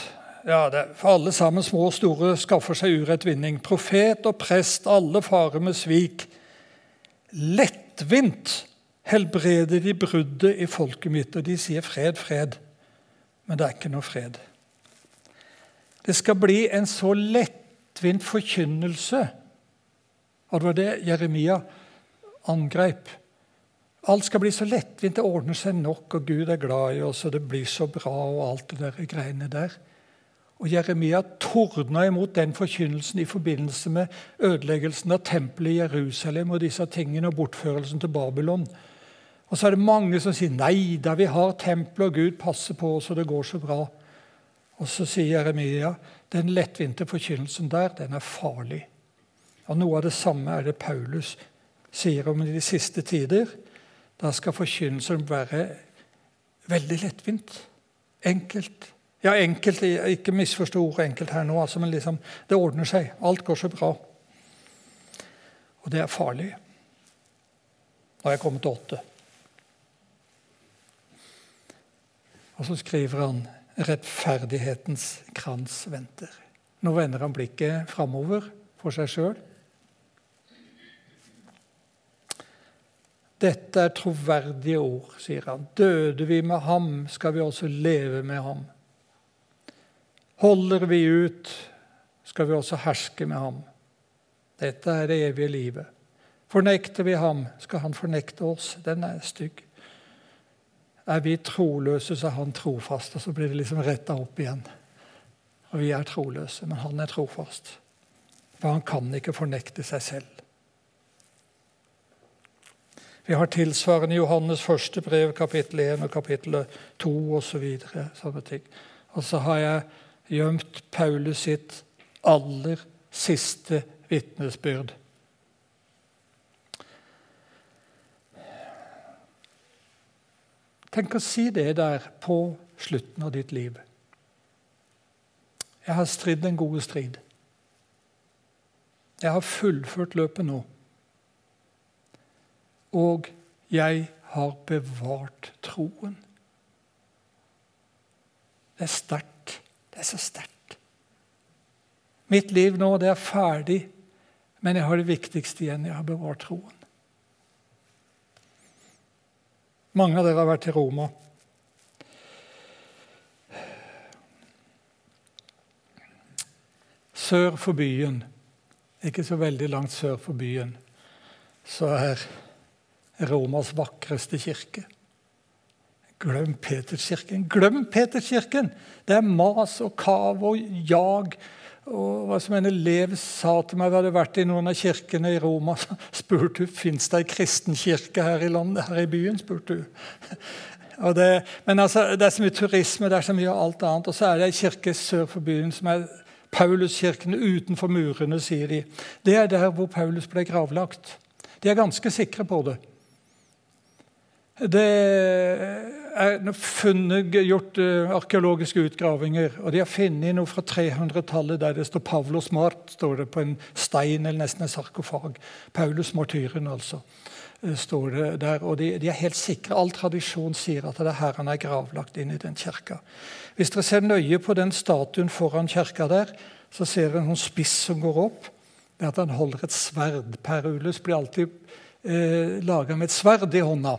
ja, det, for alle sammen, små og store, skaffer seg urett vinning. Profet og prest, alle farer med svik. Lettvint helbreder de bruddet i folket mitt, og de sier fred, fred. Men det er ikke noe fred. Det skal bli en så lettvint forkynnelse. Og det var det Jeremia angrep. Alt skal bli så lettvint, det ordner seg nok, og Gud er glad i oss, og det blir så bra, og alt det der greiene der. Og Jeremia tordna imot den forkynnelsen i forbindelse med ødeleggelsen av tempelet i Jerusalem og disse tingene og bortførelsen til Babylon. Og så er det mange som sier nei da, vi har tempelet, og Gud passer på oss, og det går så bra. Og så sier Jeremia den lettvinte forkynnelsen der, den er farlig. Og Noe av det samme er det Paulus sier om de siste tider. Da skal forkynnelsen være veldig lettvint. Enkelt. Ja, enkelt, Ikke misforstå ordet enkelt her nå, altså, men liksom, det ordner seg. Alt går så bra. Og det er farlig. Nå er jeg kommet til åtte. Og så skriver han 'rettferdighetens krans venter'. Nå vender han blikket framover for seg sjøl. Dette er troverdige ord, sier han. Døde vi med ham, skal vi også leve med ham. Holder vi ut, skal vi også herske med ham. Dette er det evige livet. Fornekter vi ham, skal han fornekte oss. Den er stygg. Er vi troløse, så er han trofast. Og så blir det liksom retta opp igjen. Og vi er troløse, men han er trofast. For han kan ikke fornekte seg selv. Vi har tilsvarende Johannes første brev, kapittel 1 og kapittel 2 osv. Så sånne ting. Og så har jeg gjemt Paulus sitt aller siste vitnesbyrd. Tenk å si det der på slutten av ditt liv. Jeg har stridd den gode strid. Jeg har fullført løpet nå. Og jeg har bevart troen. Det er sterkt. Det er så sterkt. Mitt liv nå, det er ferdig, men jeg har det viktigste igjen. Jeg har bevart troen. Mange av dere har vært i Roma. Sør for byen, ikke så veldig langt sør for byen, så er Romas vakreste kirke. Glem Peterskirken. Glem Peterskirken! Det er mas og kav og jag. Og hva som En elev sa til meg, vi hadde vært i noen av kirkene i Roma. Spurte hun fins det ei kristen kirke her i landet, her i byen. spurte hun. Det, men altså, det er så mye turisme, det er så mye alt annet. Og så er det ei kirke sør for byen som er Pauluskirken utenfor murene, sier de. Det er der hvor Paulus ble gravlagt. De er ganske sikre på det. Det er funnet, gjort uh, arkeologiske utgravinger, og de har funnet noe fra 300-tallet der det står 'Pavlos Mart' står det på en stein eller nesten en sarkofag. Paulus martyren, altså. Uh, står det der, og de, de, er helt sikre. All tradisjon sier at det er her han er gravlagt inn i den kirka. Hvis dere ser nøye på den statuen foran kirka der, så ser dere en spiss som går opp. Det er at han holder et sverd. Perulus blir alltid eh, laga med et sverd i hånda.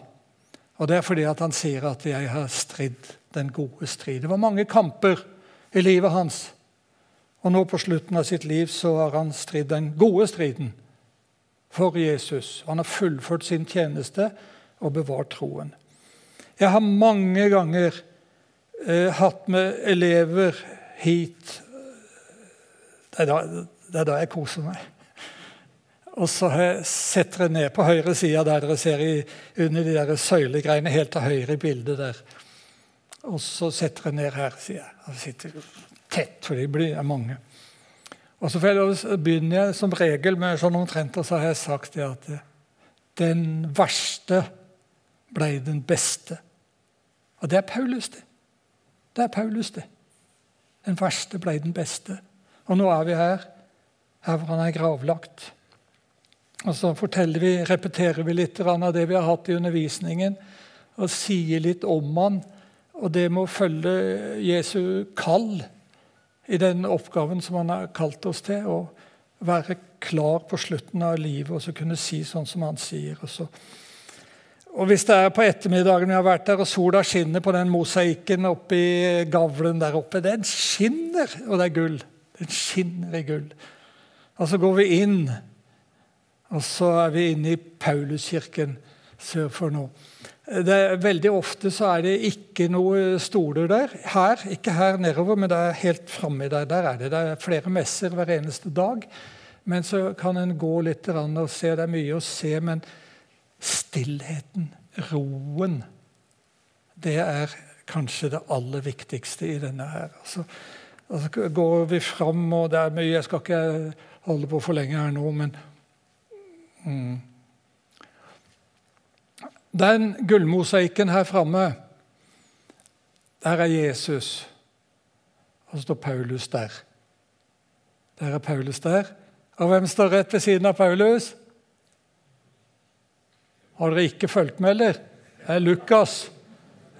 Og Det er fordi han sier at 'jeg har stridd den gode strid'. Det var mange kamper i livet hans. Og nå på slutten av sitt liv så har han stridd den gode striden for Jesus. Han har fullført sin tjeneste og bevart troen. Jeg har mange ganger eh, hatt med elever hit. Det er, da, det er da jeg koser meg. Og så setter jeg ned på høyre side, der dere ser i, under de der søylegreiene helt til høyre i bildet der. Og så setter jeg ned her, sier jeg. Og sitter tett, for de blir mange. Og så begynner jeg som regel med sånn omtrent, og så har jeg sagt det at den verste ble den beste. Og det er Paulus, det. Det er Paulus, det. Den verste ble den beste. Og nå er vi her, her hvor han er gravlagt. Og så vi, repeterer vi litt av det vi har hatt i undervisningen, og sier litt om han. Og det med å følge Jesu kall i den oppgaven som han har kalt oss til. Å være klar på slutten av livet og så kunne si sånn som han sier. Og, så. og Hvis det er på ettermiddagen vi har vært der, og sola skinner på den mosaikken oppi gavlen der oppe Den skinner, og det er gull. Den skinner i gull. Og så går vi inn, og så er vi inne i Pauluskirken sør for nå. Det, veldig ofte så er det ikke noe stoler der. Her, Ikke her nedover, men det er helt framme der. Der er det. det er flere messer hver eneste dag. Men så kan en gå litt og se. Det er mye å se, men stillheten, roen, det er kanskje det aller viktigste i denne her. Altså, altså går vi fram, og det er mye Jeg skal ikke holde på for lenge her nå, men mm. Den gullmosaikken her framme, der er Jesus. Og så står Paulus der. Der er Paulus der. Og hvem står rett ved siden av Paulus? Har dere ikke fulgt med, eller? Det er Lukas.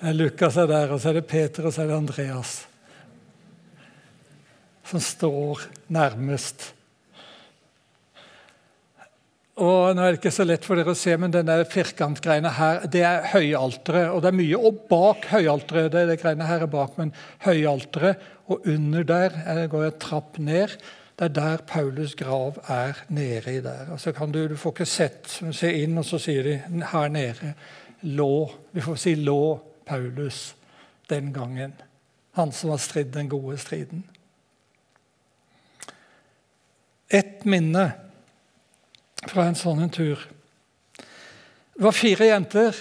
Lukas er der, og så er det Peter og så er det Andreas. Som står nærmest. Og nå er det ikke så lett for dere å se, men denne firkantgreiene her, det er høyalteret. Og det er mye og bak høyalteret. Det, det greiene her er bak, men høyalteret. Og under der det går en trapp ned. Det er der Paulus' grav er nede i der. Altså kan du, du får ikke sett, se inn, og så sier de her nede lå Vi får si lå Paulus den gangen. Han som har stridd den gode striden. Ett minne fra en sånn en tur. Det var fire jenter,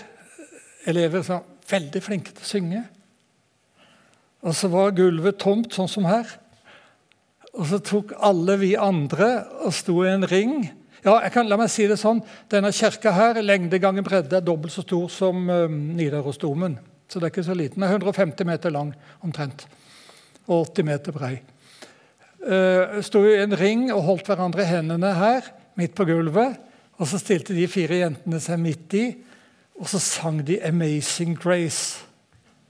elever som var veldig flinke til å synge. Og så var gulvet tomt, sånn som her. Og så tok alle vi andre og sto i en ring. Ja, kan La meg si det sånn. Denne kirka her, lengde ganger bredde, er dobbelt så stor som um, Nidarosdomen. Så det er ikke så liten. Den er 150 meter lang omtrent. Og 80 meter brei. Uh, sto i en ring og holdt hverandre i hendene her midt på gulvet. Og så stilte de fire jentene seg midt i, og så sang de 'Amazing Grace'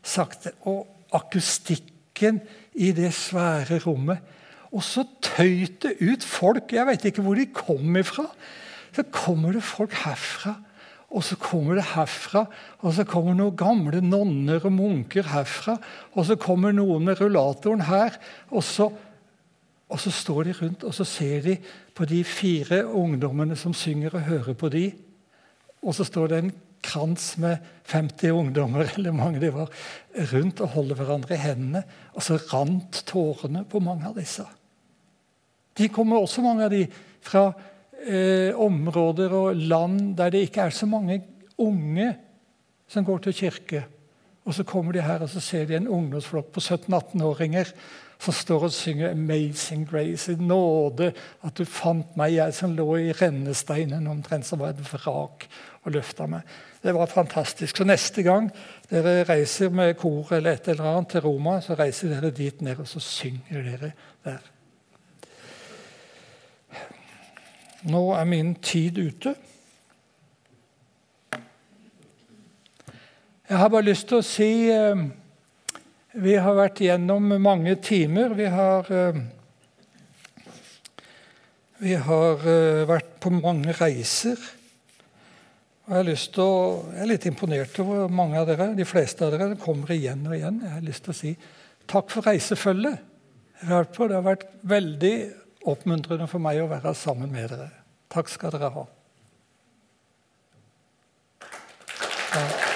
sakte. Og akustikken i det svære rommet. Og så tøyt det ut folk. Jeg vet ikke hvor de kom ifra. Så kommer det folk herfra, og så kommer det herfra. Og så kommer noen gamle nonner og munker herfra. Og så kommer noen med rullatoren her. og så og så står de rundt og så ser de på de fire ungdommene som synger, og hører på de. Og så står det en krans med 50 ungdommer eller mange de var, rundt og holder hverandre i hendene. Og så rant tårene på mange av disse. De kommer også, mange av de, fra eh, områder og land der det ikke er så mange unge som går til kirke. Og så kommer de her og så ser de en ungdomsflokk på 17-18-åringer som står og synger 'Amazing Grace'. I nåde at du fant meg, jeg som lå i rennesteinen omtrent som var et vrak, og løfta meg. Det var fantastisk. Så neste gang dere reiser med kor eller et eller annet til Roma, så reiser dere dit ned, og så synger dere der. Nå er min tid ute. Jeg har bare lyst til å si eh, Vi har vært gjennom mange timer. Vi har, eh, vi har eh, vært på mange reiser. Og jeg, å, jeg er litt imponert over mange av dere. De fleste av dere kommer igjen og igjen. Jeg har lyst til å si takk for reisefølget. Det har vært veldig oppmuntrende for meg å være sammen med dere. Takk skal dere ha. Ja.